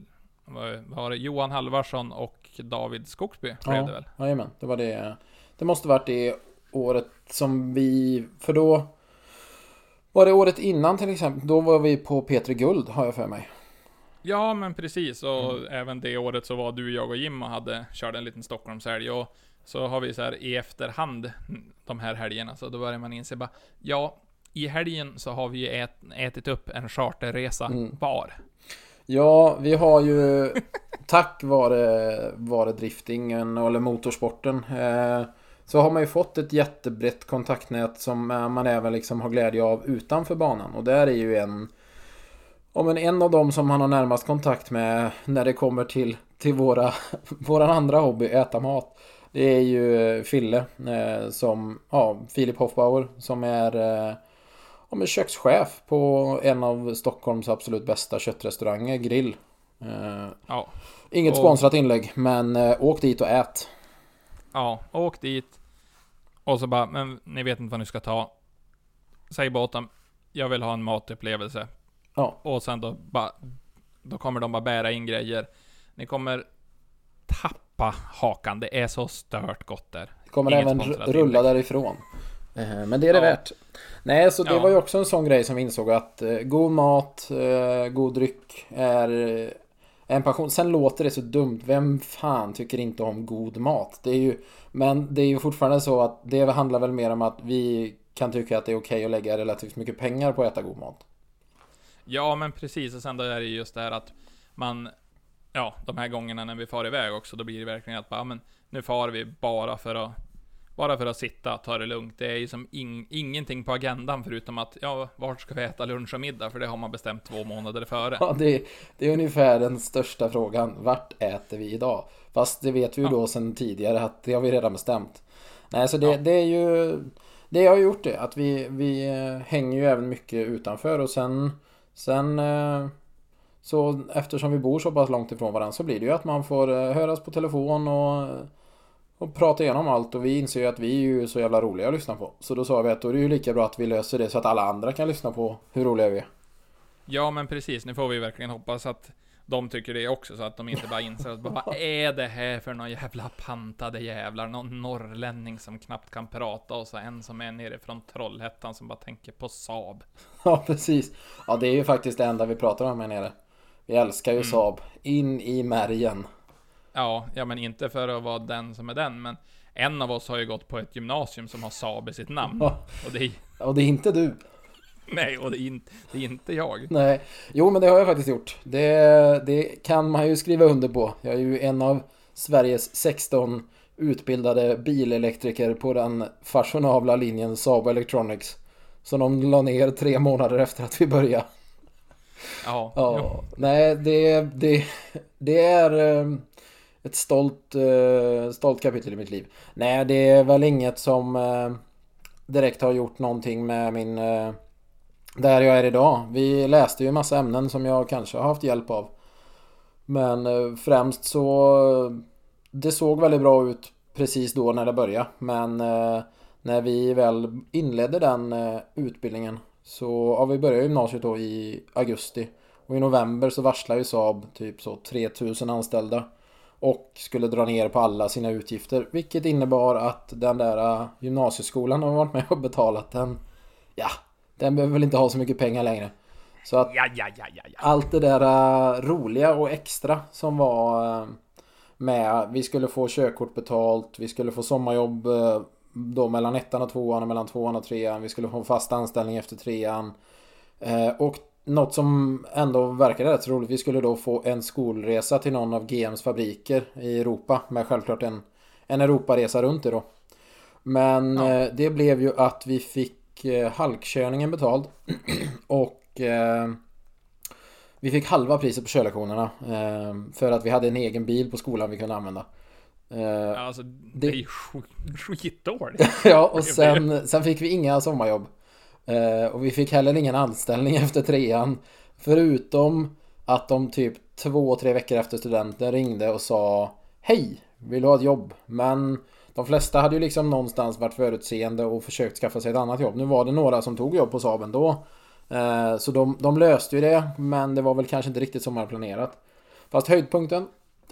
var det Johan Halvarsson och David Skogsby, blev det väl? Jajamän, det var det. Det måste varit det året som vi... För då... Var det året innan till exempel? Då var vi på P3 Guld har jag för mig. Ja, men precis. Och Mm. även det året så var du, jag och Jim och hade, körde en liten Stockholmshelg. Och så har vi så här i efterhand, de här helgerna, så då börjar man inse bara, ja, i helgen så har vi ju ät, ätit upp en charterresa Mm. var. Ja, vi har ju tack vare, vare driftingen eller motorsporten eh, så har man ju fått ett jättebrett kontaktnät som eh, man även liksom har glädje av utanför banan. Och där är ju en Ja men en av dem som han har närmast kontakt med när det kommer till, till våra, våran andra hobby, äta mat. Det är ju Fille eh, som, ja, Filip Hoffbauer som är eh, ja, men kökschef på en av Stockholms absolut bästa köttrestauranger, Grill. Eh, Ja, Inget Och- sponsrat inlägg, men eh, åk dit och ät. Ja, åk dit. Och så bara, men ni vet inte vad ni ska ta. Säg dem, jag vill ha en matupplevelse. Ja. Och sen då bara, då kommer de bara bära in grejer. Ni kommer tappa hakan. Det är så stört gott där. Det kommer Inget även rulla inlägg. därifrån. Eh, Men det är det Ja. värt. Nej, så det Ja. var ju också en sån grej som vi insåg att eh, god mat, eh, god dryck är en passion. Sen låter det så dumt. Vem fan tycker inte om god mat? Det är ju, men det är ju fortfarande så att det handlar väl mer om att vi kan tycka att det är okej att lägga relativt mycket pengar på att äta god mat. Ja, men precis. Och sen då är det just det här att man, ja, de här gångerna när vi far iväg också, då blir det verkligen att bara, men nu far vi bara för att bara för att sitta, ta det lugnt. Det är ju som ing, ingenting på agendan förutom att, ja, vart ska vi äta lunch och middag? För det har man bestämt två månader före. Ja, det, det är ungefär den största frågan. Vart äter vi idag? Fast det vet vi ju Ja. då sedan tidigare att det har vi redan bestämt. Nej, så det, Ja. det är ju... Det har gjort det, att vi, vi eh, hänger ju även mycket utanför och sen... Sen... Så eftersom vi bor så pass långt ifrån varandra så blir det ju att man får eh, höras på telefon och... Och prata igenom allt och vi inser ju att vi är ju så jävla roliga att lyssna på. Så då sa vi att då är det ju lika bra att vi löser det så att alla andra kan lyssna på hur roliga vi är. Ja, men precis. Nu får vi verkligen hoppas att de tycker det också, så att de inte bara inser att bara, vad är det här för några jävla pantade jävlar? Någon norrlänning som knappt kan prata och så en som är nere från Trollhättan som bara tänker på Saab. Ja, precis. Ja, det är ju faktiskt det enda vi pratar om här nere. Vi älskar ju Mm. Saab. In i märgen. Ja, ja men inte för att vara den som är den, men en av oss har ju gått på ett gymnasium som har Saab i sitt namn. Ja, Och det är, och det är inte du. nej, och det är, inte, det är inte jag. Nej. Jo, men det har jag faktiskt gjort. Det, det kan man ju skriva under på. Jag är ju en av Sveriges 16 utbildade bilelektriker på den fashionabla linjen Saab Electronics. Som de la ner tre månader efter att vi började. Ja, Ja, nej det, det, det är eh, ett stolt, eh, stolt kapitel i mitt liv. Nej, det är väl inget som eh, direkt har gjort någonting med min... Där jag är idag. Vi läste ju massa ämnen som jag kanske har haft hjälp av. Men främst så... Det såg väldigt bra ut precis då när det började. Men när vi väl inledde den utbildningen så, ja vi började gymnasiet då i augusti. Och i november så varslade ju Saab typ så 3000 anställda. Och skulle dra ner på alla sina utgifter. Vilket innebar att den där eh, gymnasieskolan har varit med och betalat den. Ja, den behöver väl inte ha så mycket pengar längre. Så att Ja, ja, ja, allt det där eh, roliga och extra som var eh, med. Vi skulle få körkort betalt. Vi skulle få sommarjobb då mellan ettan och tvåan och mellan tvåan och trean. Vi skulle få fast anställning efter trean. Eh, Och något som ändå verkade rätt roligt. Vi skulle då få en skolresa till någon av GMs fabriker i Europa. Med självklart en, en Europaresa runt det då. Men Ja. eh, det blev ju att vi fick eh, halkkörningen betald. och eh, vi fick halva priset på körlektionerna. Eh, för att vi hade en egen bil på skolan vi kunde använda. Eh, Alltså, det är ju sk- skitdåligt. ja, och sen, sen fick vi inga sommarjobb. Eh, och vi fick heller ingen anställning efter trean. Förutom att de typ två, tre veckor efter studenten ringde och sa Hej, vill du ha ett jobb? Men de flesta hade ju liksom någonstans varit förutseende och försökt skaffa sig ett annat jobb. Nu var det några som tog jobb på Saab ändå. Eh, så de, de löste ju det, men det var väl kanske inte riktigt som man planerat. Fast höjdpunkten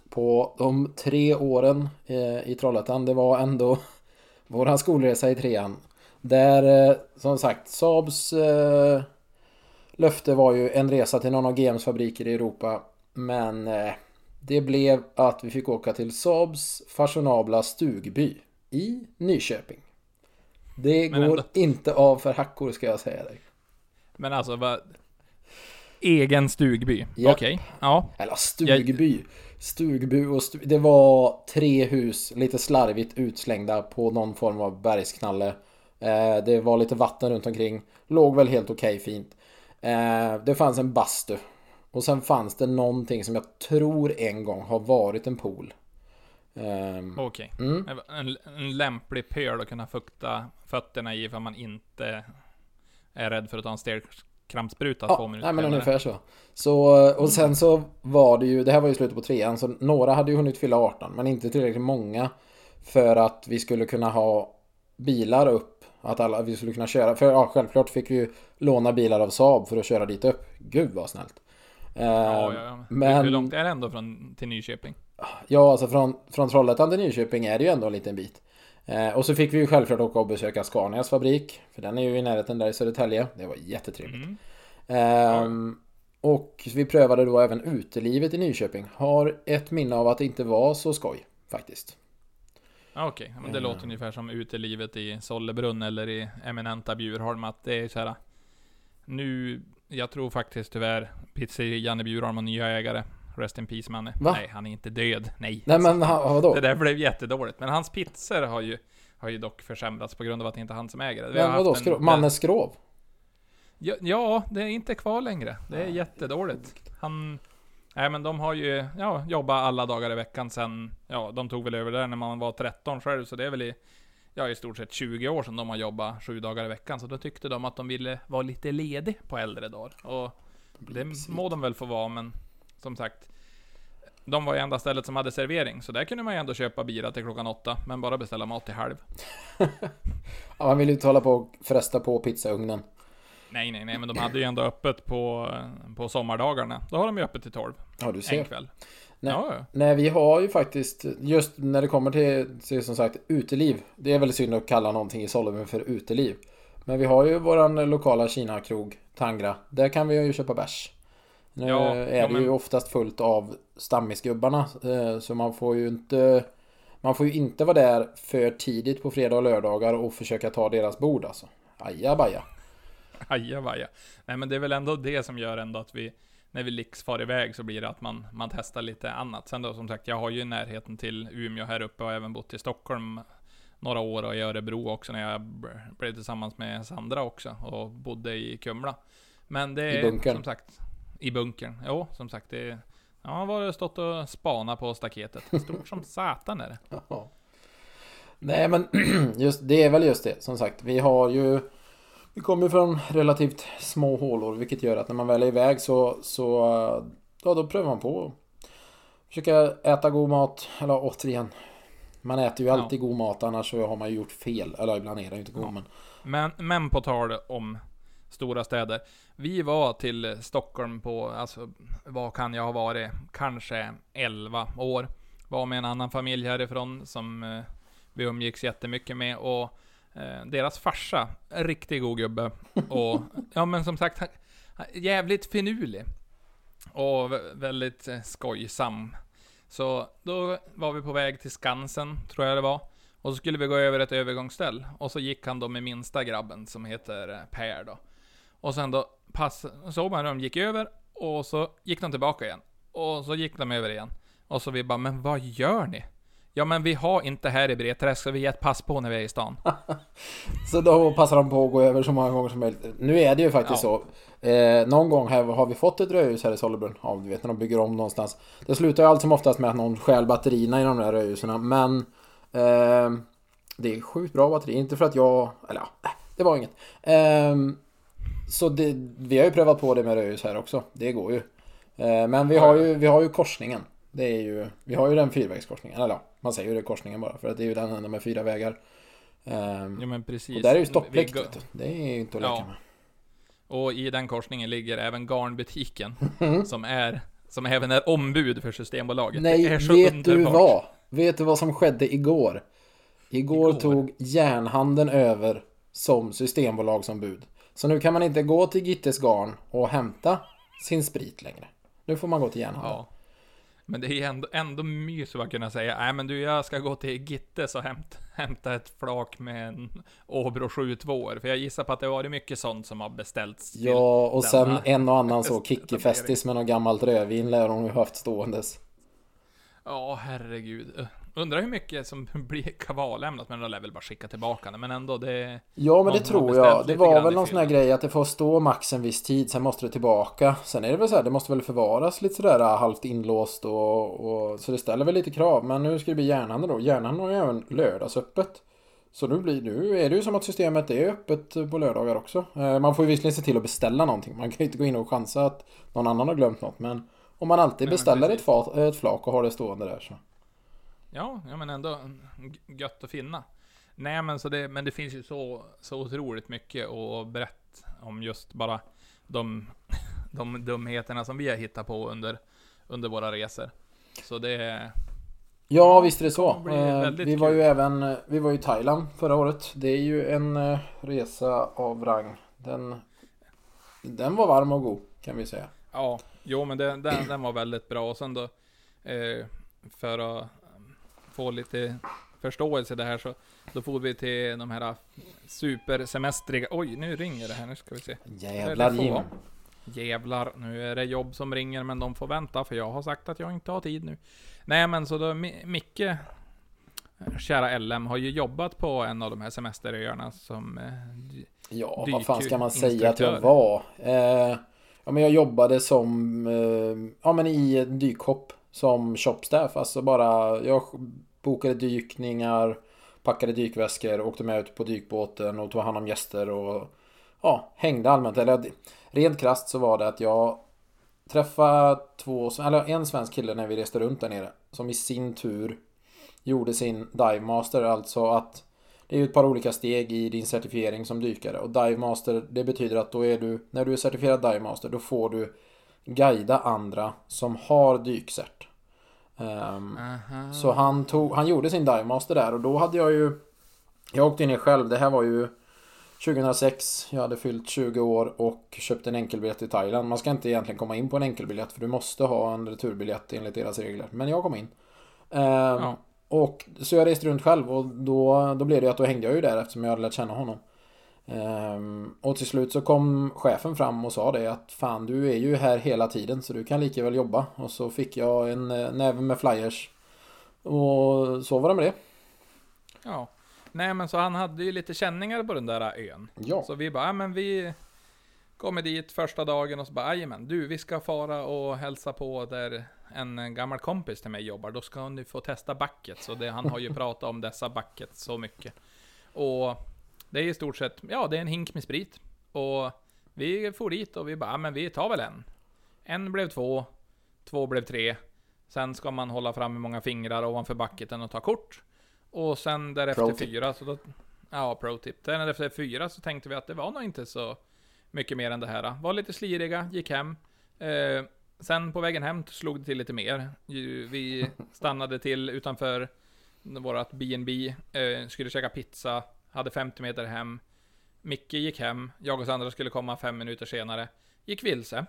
på de tre åren eh, i Trollhättan, det var ändå våran skolresa i trean. Där, eh, som sagt, Saabs eh, löfte var ju en resa till någon av GMs fabriker i Europa. Men det blev att vi fick åka till Saabs fashionabla stugby i Nyköping. Det Men går ändå. inte av för hackor ska jag säga dig. Men alltså, vad... Egen stugby? Okej, ja. Eller stugby. Stugby och stu- Det var tre hus lite slarvigt utslängda på någon form av bergsknalle. Eh, det var lite vatten runt omkring. Låg väl helt okej fint. Eh, det fanns en bastu. Och sen fanns det någonting som jag tror en gång har varit en pool. Ehm, Okej. mm. En, en lämplig pöl att kunna fukta fötterna i för man inte är rädd för att ta en krampspruta två Ja, minuter nej, men senare. ungefär så. så. Och sen så var det ju, det här var ju slutet på trean, så några hade ju hunnit fylla 18, men inte tillräckligt många för att vi skulle kunna ha bilar upp. Att alla, vi skulle kunna köra, för ja, självklart fick vi ju låna bilar av Saab för att köra dit upp. Gud vad snällt. Ja, ja, ja. Men- Hur långt är det ändå från, till Nyköping? Ja, alltså från, från Trollhättan till Nyköping är det ju ändå en liten bit. Eh, och så fick vi ju självklart åka och besöka Scanias fabrik. För den är ju i närheten där i Södertälje. Det var jättetrevligt. Mm. Ehm, och vi prövade då även utelivet i Nyköping. Har ett minne av att det inte var så skoj faktiskt. Ja, Okej, men det Eh. låter ungefär som utelivet i Sollebrunn eller i eminenta Bjurholm. Att det är så här. Nu, jag tror faktiskt tyvärr pizzerian i Bjurholm har nya ägare. Rest in peace Manne. Va? Nej, han är inte död. Nej. Nej men ha- vadå? Det där blev jättedåligt. Men hans pizzor har ju, har ju dock försämrats på grund av att det inte är han som äger det. Vi Men vadå? en- Skrov? Mannes skrov? Ja, ja, det är inte kvar längre. Det är jättedåligt. Han... Nej men de har ju, ja, jobbat alla dagar i veckan sen, ja, de tog väl över där när man var 13 själv, så det är väl i, ja, i stort sett 20 år sedan de har jobbat sju dagar i veckan, så då tyckte de att de ville vara lite ledig på äldre dagar. Och det må de väl få vara, men som sagt, de var ju enda stället som hade servering, så där kunde man ju ändå köpa bira till klockan åtta, men bara beställa mat till halv. Ja, man vill ju inte hålla på och fresta på pizzaugnen. Nej, nej, nej, men de hade ju ändå öppet på, på sommardagarna. Då har de ju öppet till 12, Ja, du en ser. kväll. Nej. Ja. Nej, vi har ju faktiskt, just när det kommer till, till som sagt uteliv. Det är väl synd att kalla någonting i Sollebrunn för uteliv. Men vi har ju våran lokala Kina-krog, Tangra. Där kan vi ju köpa bärs. Nu Ja, är ja, det men- ju oftast fullt av stammisgubbarna. eh, Så man får ju inte... Man får ju inte vara där för tidigt på fredag och lördagar och försöka ta deras bord alltså. Ajabaja. Ajabaja. Nej men det är väl ändå det som gör ändå att vi, när vi liksom far iväg så blir det att man, man testar lite annat. Sen då som sagt, jag har ju närheten till Umeå här uppe och även bott i Stockholm några år och i Örebro också när jag blev tillsammans med Sandra också och bodde i Kumla. Men det är som sagt, i bunkern. Jo, som sagt det Ja, han var stått och spana på staketet. Stort som satan är det. Ja. Nej men just, det är väl just det. Som sagt, vi har ju Vi kommer från relativt små hålor vilket gör att när man väl är iväg så, så Ja då prövar man på Försöka äta god mat, eller återigen Man äter ju Ja. alltid god mat annars så har man ju gjort fel Eller ibland är det ju inte god Ja. men Men, men på tal om stora städer. Vi var till Stockholm på, alltså, vad kan jag ha varit? Kanske 11 år. Var med en annan familj härifrån som eh, vi umgicks jättemycket med och eh, deras farsa, en riktig god gubbe. Och, ja men som sagt, jävligt finurlig. Och vä- väldigt eh, skojsam. Så då var vi på väg till Skansen, tror jag det var. Och så skulle vi gå över ett övergångsställ. Och så gick han då med minsta grabben som heter eh, Per då. Och sen då pass, såg man hur de gick över och så gick de tillbaka igen. Och så gick de över igen. Och så vi bara, men vad gör ni? Ja men vi har inte här i Bredträsk så vi ger ett pass på när vi är i stan. Så då passar de på att gå över så många gånger som möjligt Nu är det ju faktiskt Ja. så eh, Någon gång här har vi fått ett rödljus här i Sollebrunn Ja du vet när de bygger om någonstans Det slutar ju allt som oftast med att någon stjäl batterierna i de där rödljusen Men eh, Det är sjukt bra batteri Inte för att jag Eller ja, det var inget eh, Så det, vi har ju prövat på det med rödljus här också Det går ju eh, Men vi har ju, vi har ju korsningen Det är ju Vi har ju den fyrvägskorsningen Eller ja, man säger ju det korsningen bara För att det är ju den enda med fyra vägar Ehm, Ja men precis. och där är ju Vi stopplikt du. Det är ju inte att leka Ja. med. Och i den korsningen ligger även garnbutiken. Mm. som är, som även är ombud för Systembolaget. Nej, det är så vet du underbart. vad? Vet du vad som skedde igår? Igår, Igår? tog järnhandeln över som systembolagsombud. Så nu kan man inte gå till Gittes garn och hämta sin sprit längre. Nu får man gå till järnhandeln. Ja. Men det är ändå, ändå mys att kunna säga, nej men du jag ska gå till Gittes och hämta, hämta ett flak med en Åbro 72 För jag gissar på att det har varit mycket sånt som har beställts Ja, och sen en och annan så kickifestis med något gammalt rödvin lär hon ju haft ståendes. Ja, herregud. Undrar hur mycket som blir kvarlämnat, men de lär väl bara skicka tillbaka det. Men ändå, det... Ja men det tror jag. Det var väl någon sån här grej att det får stå max en viss tid, sen måste det tillbaka. Sen är det väl så här, det måste väl förvaras lite sådär halvt inlåst och, och så det ställer väl lite krav. Men nu ska det bli järnhandel då. Järnhandeln har ju även lördagsöppet. Så nu, blir, nu är det ju som att systemet är öppet på lördagar också. Eh, Man får ju visserligen se till att beställa någonting. Man kan ju inte gå in och chansa att någon annan har glömt något. Men om man alltid beställer ett, fat, ett flak och har det stående där så. Ja, ja men ändå gött att finna. Nej men så det, men det finns ju så, så otroligt mycket att berätta om just bara de, de dumheterna som vi har hittat på under, under våra resor. Så det, Ja, visst är det så. bli Eh, Vi var kul. ju även vi var i Thailand förra året. Det är ju en eh, resa av rang. Den, den var varm och god kan vi säga. ja, jo men det, den, den var väldigt bra. Och sen då, eh, för att få lite förståelse det här så, då får vi till de här supersemestriga, oj nu ringer det här, nu ska vi se. Jävlar Jim. Jävlar, nu är det jobb som ringer men de får vänta för jag har sagt att jag inte har tid nu. Nej men så då, Mi- Micke, kära LM, har ju jobbat på en av de här semesteröarna som... eh, Ja, vad fan ska man säga att jag var? Eh, ja, men jag jobbade som, eh, ja men i dykhopp som shopstaff. Alltså bara, jag bokade dykningar, packade dykväskor, åkte med ut på dykbåten och tog hand om gäster och ja, hängde allmänt. Eller rent krasst så var det att jag träffade två, eller en svensk kille när vi reste runt där nere. Som i sin tur gjorde sin dive master, alltså att det är ju ett par olika steg i din certifiering som dykare och Dive Master det betyder att då är du när du är certifierad Dive Master då får du guida andra som har dykcert. Aha. så han, tog, han gjorde sin Dive Master där och då hade jag ju Jag åkte ner själv, det här var ju 2006, jag hade fyllt 20 år och köpte en enkelbiljett till Thailand. Man ska inte egentligen komma in på en enkelbiljett för du måste ha en returbiljett enligt deras regler. Men jag kom in. Ehm, Ja. och så jag reste runt själv och då, då blev det att då hängde jag ju där eftersom jag hade lärt känna honom. Ehm, och till slut så kom chefen fram och sa det att fan du är ju här hela tiden så du kan lika väl jobba. Och så fick jag en eh, näve med flyers. Och så var det med det. Ja. Nej men så han hade ju lite känningar på den där ön. Ja. Så vi bara, ja men vi kommer dit första dagen och så bara, men du vi ska fara och hälsa på där en gammal kompis till mig jobbar. Då ska ni få testa buckets. Så det, han har ju pratat om dessa buckets så mycket. Och det är i stort sett, ja det är en hink med sprit. Och vi for dit och vi bara, ja, men vi tar väl en. En blev två, två blev tre. Sen ska man hålla fram hur många fingrar ovanför bucketen och ta kort. Och sen därefter Pro fyra, så då... Ja, pro tip. Sen efter fyra så tänkte vi att det var nog inte så mycket mer än det här. Var lite sliriga, gick hem. Eh, sen på vägen hem slog det till lite mer. Vi stannade till utanför vårat B&B, eh, skulle käka pizza, hade 50 meter hem. Micke gick hem, jag och Sandra skulle komma fem minuter senare. Gick vilse.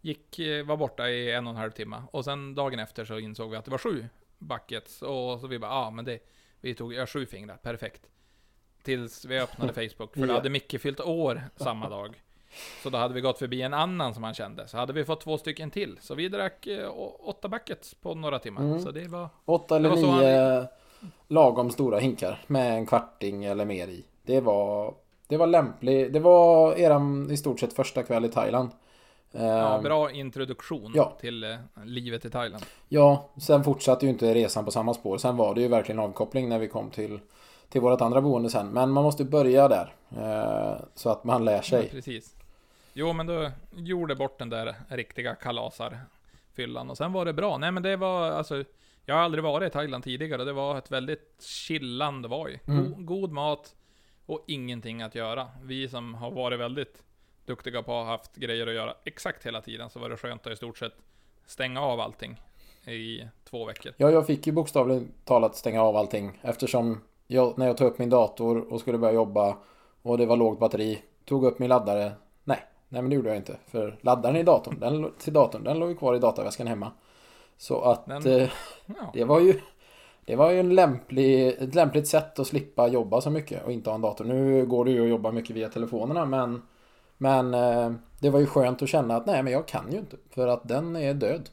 Gick, eh, var borta i en och en halv timme. Och sen dagen efter så insåg vi att det var sju buckets. Och så vi bara, ja ah, men det, vi tog ja, sju fingrar, perfekt. Tills vi öppnade Facebook, för då hade Micke fyllt år samma dag. Så då hade vi gått förbi en annan som han kände. Så hade vi fått två stycken till. Så vi drack eh, åtta buckets på några timmar. Mm. Så det var... Åtta eller Det var så nio lagom stora hinkar med en kvarting eller mer i. Det var, det var lämpligt. Det var eran i stort sett första kväll i Thailand. Ja, Ehm, bra introduktion ja. till eh, livet i Thailand. Ja, sen fortsatte ju inte resan på samma spår. Sen var det ju verkligen avkoppling när vi kom till, till vårt andra boende sen. Men man måste börja där. eh, så att man lär Ja, sig. precis. Jo, men då gjorde bort den där riktiga kalasarfyllan och sen var det bra. Nej, men det var alltså. Jag har aldrig varit i Thailand tidigare det var ett väldigt chillande var ju. Mm. God, god mat och ingenting att göra. Vi som har varit väldigt duktiga på att ha haft grejer att göra exakt hela tiden så var det skönt att i stort sett stänga av allting i två veckor. Ja, jag fick ju bokstavligt talat stänga av allting. Eftersom jag, när jag tog upp min dator och skulle börja jobba och det var lågt batteri. Tog upp min laddare. Nej, nej men det gjorde jag inte. För laddaren i datorn, den, till datorn, den låg ju kvar i dataväskan hemma. Så att Den- eh, Ja, det var ju det var ju en lämplig, ett lämpligt sätt att slippa jobba så mycket och inte ha en dator. Nu går det ju att jobba mycket via telefonerna men Men eh, det var ju skönt att känna att nej men jag kan ju inte för att den är död.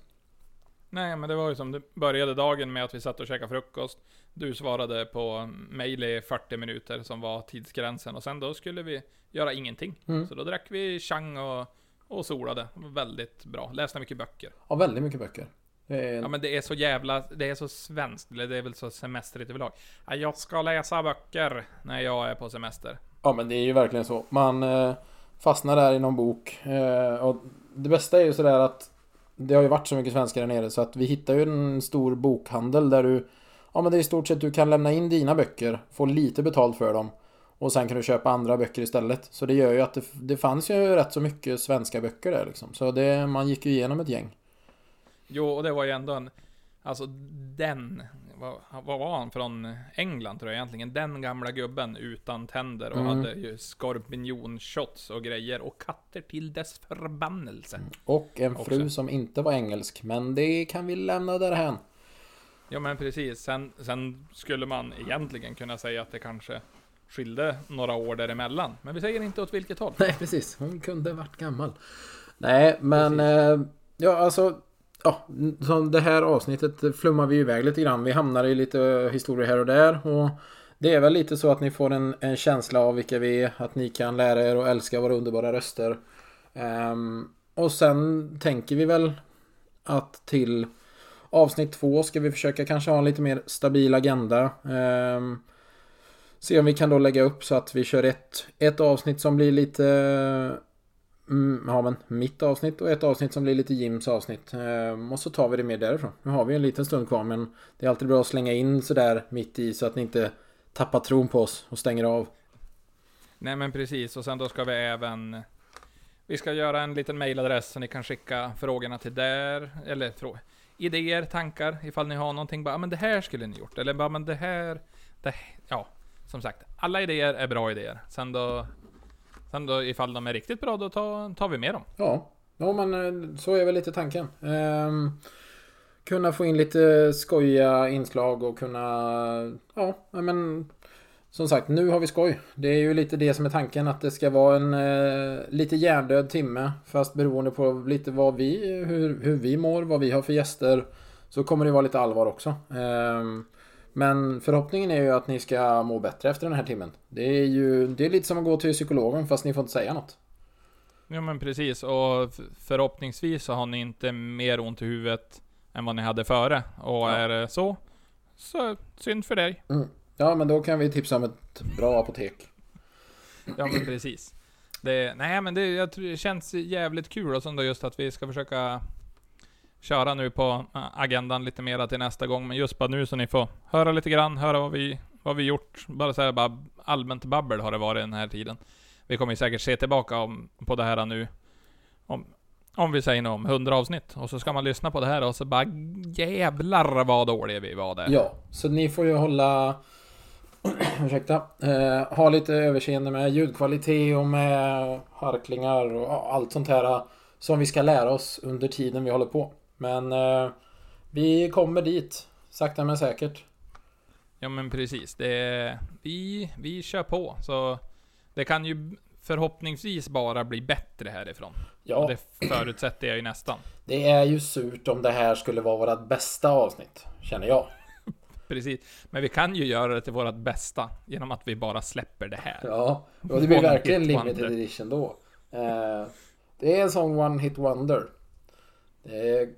Nej, men det var ju som det började dagen med att vi satt och käkade frukost. Du svarade på mail i 40 minuter som var tidsgränsen och sen då skulle vi göra ingenting. Mm. Så då drack vi chang och, och solade. Väldigt bra. Läste mycket böcker. Ja, väldigt mycket böcker. Det är, Ja men det är så jävla, det är så svenskt, eller det är väl så semestrigt överlag. Ja, jag ska läsa böcker när jag är på semester. Ja men det är ju verkligen så. Man eh, fastnar där i någon bok. Eh, och det bästa är ju sådär att det har ju varit så mycket svenskar där nere så att vi hittar ju en stor bokhandel där du Ja men det är i stort sett du kan lämna in dina böcker, få lite betalt för dem och sen kan du köpa andra böcker istället. Så det gör ju att det, det fanns ju rätt så mycket svenska böcker där liksom. Så det, man gick ju igenom ett gäng. Jo, och det var ju ändå en, alltså den, vad, vad var han från England tror jag egentligen? Den gamla gubben utan tänder och Mm. hade ju skorpionshots och grejer och katter till dess förbannelse. Och en fru Också. som inte var engelsk. Men det kan vi lämna därhän. Ja men precis, sen, sen skulle man egentligen kunna säga att det kanske skilde några år däremellan. Men vi säger inte åt vilket håll. Nej precis, hon kunde varit gammal. Nej men eh, ja alltså Ja, så det här avsnittet flummar vi iväg lite grann. Vi hamnar i lite historier här och där. Och det är väl lite så att ni får en, en känsla av vilka vi är. Att ni kan lära er och älska våra underbara röster. Um, och sen tänker vi väl att till avsnitt två ska vi försöka kanske ha en lite mer stabil agenda. Um, se om vi kan då lägga upp så att vi kör ett, ett avsnitt som blir lite mm, Ja men mitt avsnitt och ett avsnitt som blir lite Jims avsnitt. Ehm, och så tar vi det mer därifrån. Nu har vi en liten stund kvar men det är alltid bra att slänga in sådär mitt i så att ni inte tappar tron på oss och stänger av. Nej men precis, och sen då ska vi även Vi ska göra en liten mailadress så ni kan skicka frågorna till där, eller frå, idéer, tankar, ifall ni har någonting bara, men det här skulle ni gjort, eller bara, men det här, det, ja, som sagt, alla idéer är bra idéer. Sen då, sen då ifall de är riktigt bra, då tar, tar vi med dem. Ja, ja men eh, så är väl lite tanken. Ehm, kunna få in lite skojiga inslag och kunna... Ja, ja, men... Som sagt, nu har vi skoj. Det är ju lite det som är tanken. Att det ska vara en eh, lite hjärndöd timme. Fast beroende på lite vad vi, hur, hur vi mår, vad vi har för gäster. Så kommer det vara lite allvar också. Ehm, men förhoppningen är ju att ni ska må bättre efter den här timmen. Det är ju det är lite som att gå till psykologen fast ni får inte säga något. Ja men precis, och förhoppningsvis så har ni inte mer ont i huvudet än vad ni hade före. Och Ja. är det så, så synd för dig. Ja, men då kan vi tipsa om ett bra apotek. Ja men precis. Det, nej men det, jag tror det känns jävligt kul och sen då just att vi ska försöka köra nu på eh, agendan lite mera till nästa gång. Men just bara nu så ni får höra lite grann, höra vad vi, vad vi gjort. Bara så här, bara allmänt babbel har det varit den här tiden. Vi kommer ju säkert se tillbaka om, på det här nu. Om, om vi säger något om 100 avsnitt. Och så ska man lyssna på det här och så bara jävlar vad dåliga vi var där. Ja, så ni får ju hålla... Ursäkta. Eh, ha lite överseende med ljudkvalitet och med harklingar och allt sånt här eh, som vi ska lära oss under tiden vi håller på. Men eh, vi kommer dit. Sakta men säkert. Ja men precis. Det, vi, vi kör på. Så det kan ju förhoppningsvis bara bli bättre härifrån. Och Ja, det förutsätter jag ju nästan. det är ju surt om det här skulle vara vårt bästa avsnitt. Känner jag. Precis. Men vi kan ju göra det till vårt bästa genom att vi bara släpper det här. Ja, och det blir One verkligen limited wonder. edition då. Eh, det är en sån one hit wonder. Det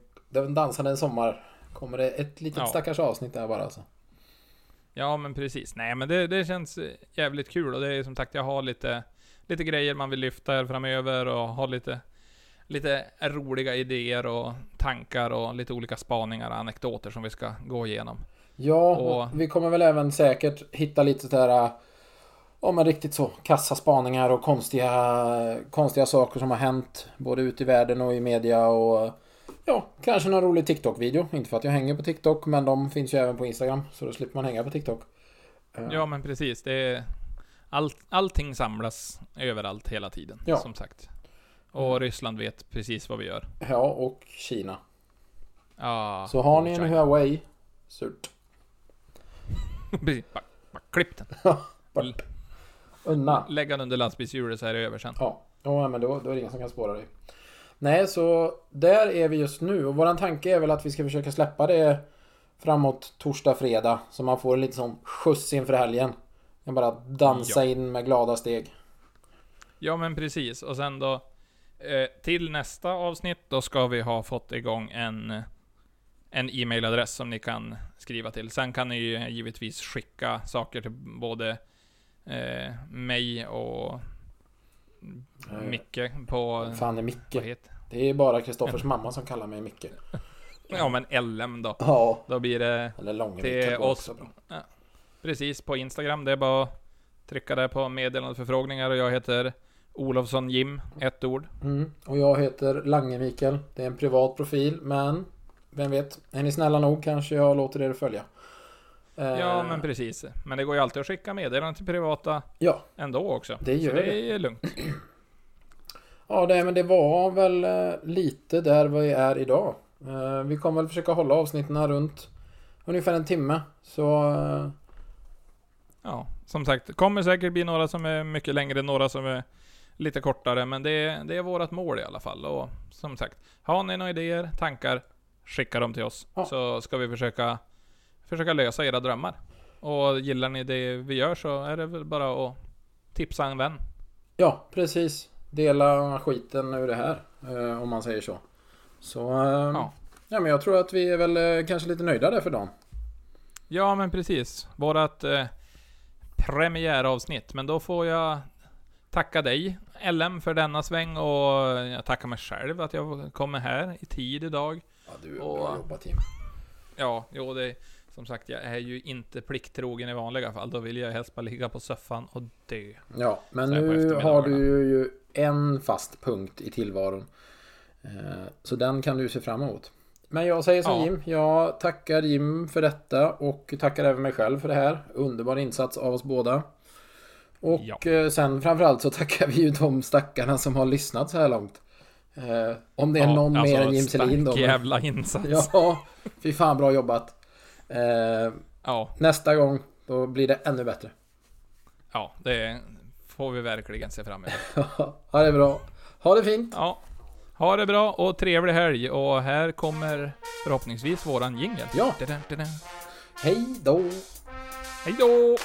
Den dansande en sommar. Kommer det ett litet Ja. stackars avsnitt där bara alltså. Ja men precis. Nej men det, det känns jävligt kul och det är som sagt jag har lite, lite grejer man vill lyfta här framöver och ha lite, lite roliga idéer och tankar och lite olika spaningar och anekdoter som vi ska gå igenom. Ja, Och- och vi kommer väl även säkert hitta lite sådär Ja men riktigt så kassa spaningar och konstiga Konstiga saker som har hänt Både ute i världen och i media och Ja, kanske någon rolig TikTok-video. Inte för att jag hänger på TikTok men de finns ju även på Instagram. Så då slipper man hänga på TikTok. Eh, Ja men precis, det är... All, allting samlas överallt hela tiden, Ja. som sagt. Och Ryssland vet precis vad vi gör. Ja, och Kina. Ja, Så har ni en China. Huawei Surt. Precis, bara, bara klipp den. Unna. Lägg den under lastbilshjulet så är det över sen. Ja, ja men då, då är det ingen som kan spåra dig. Nej, så där är vi just nu. Och våran tanke är väl att vi ska försöka släppa det framåt torsdag, fredag. Så man får en lite sån skjuts inför helgen. Kan bara dansa Ja. in med glada steg. Ja men precis, och sen då... Eh, till nästa avsnitt, då ska vi ha fått igång en... en e-mailadress som ni kan skriva till. Sen kan ni ju givetvis skicka saker till både eh, mig och Micke på... Fan är Micke. Det är bara Kristoffers mamma som kallar mig Micke. Ja men LM då. Ja. Då blir det Eller Långe till oss. Ja, precis på Instagram. Det är bara att trycka där på meddelandeförfrågningar och jag heter Olofsson Jim, ett ord. Mm. Och jag heter Lange Mikael. Det är en privat profil, men vem vet? Är ni snälla nog kanske jag låter er följa. Eh, Ja men precis. Men det går ju alltid att skicka meddelanden till privata Ja, ändå också. Det gör Så det det. är lugnt. ja det, men det var väl eh, lite där vi är idag. Eh, vi kommer väl försöka hålla avsnitten runt ungefär en timme. Så Ja, som sagt, det kommer säkert bli några som är mycket längre, några som är lite kortare, men det är, det är vårt mål i alla fall. Och som sagt, har ni några idéer, tankar, skicka dem till oss. Ja. Så ska vi försöka, försöka lösa era drömmar. Och gillar ni det vi gör så är det väl bara att tipsa en vän. ja, precis. Dela skiten ur det här. eh, om man säger så. Så eh, Ja. ja, men jag tror att vi är väl eh, kanske lite nöjda där för dagen. Ja, men precis. Vårat eh, premiäravsnitt. Men då får jag tacka dig, LM, för denna sväng och jag tackar mig själv att jag kommer här i tid idag. Ja, du är Och- bra jobbat Tim. Ja, jo det... Som sagt, jag är ju inte plikttrogen i vanliga fall. Då vill jag helst bara ligga på soffan och dö. Ja, men nu har du ju en fast punkt i tillvaron. Eh, Så den kan du se fram emot. Men jag säger som Ja. Jim. Jag tackar Jim för detta och tackar även mig själv för det här. Underbar insats av oss båda. Och Ja. eh, sen framförallt så tackar vi ju de stackarna som har lyssnat så här långt. Eh, Om det är någon mer än Jim Selin då. jävla insats. Ja. Ja, fy fan bra jobbat. Eh, ja. Nästa gång, då blir det ännu bättre. det får vi verkligen se fram emot. ha det bra. Ha det fint. Ja. Ha det bra och trevlig helg. Och här kommer förhoppningsvis våran jingel. Ja. Da-da. Hej då. Hej då!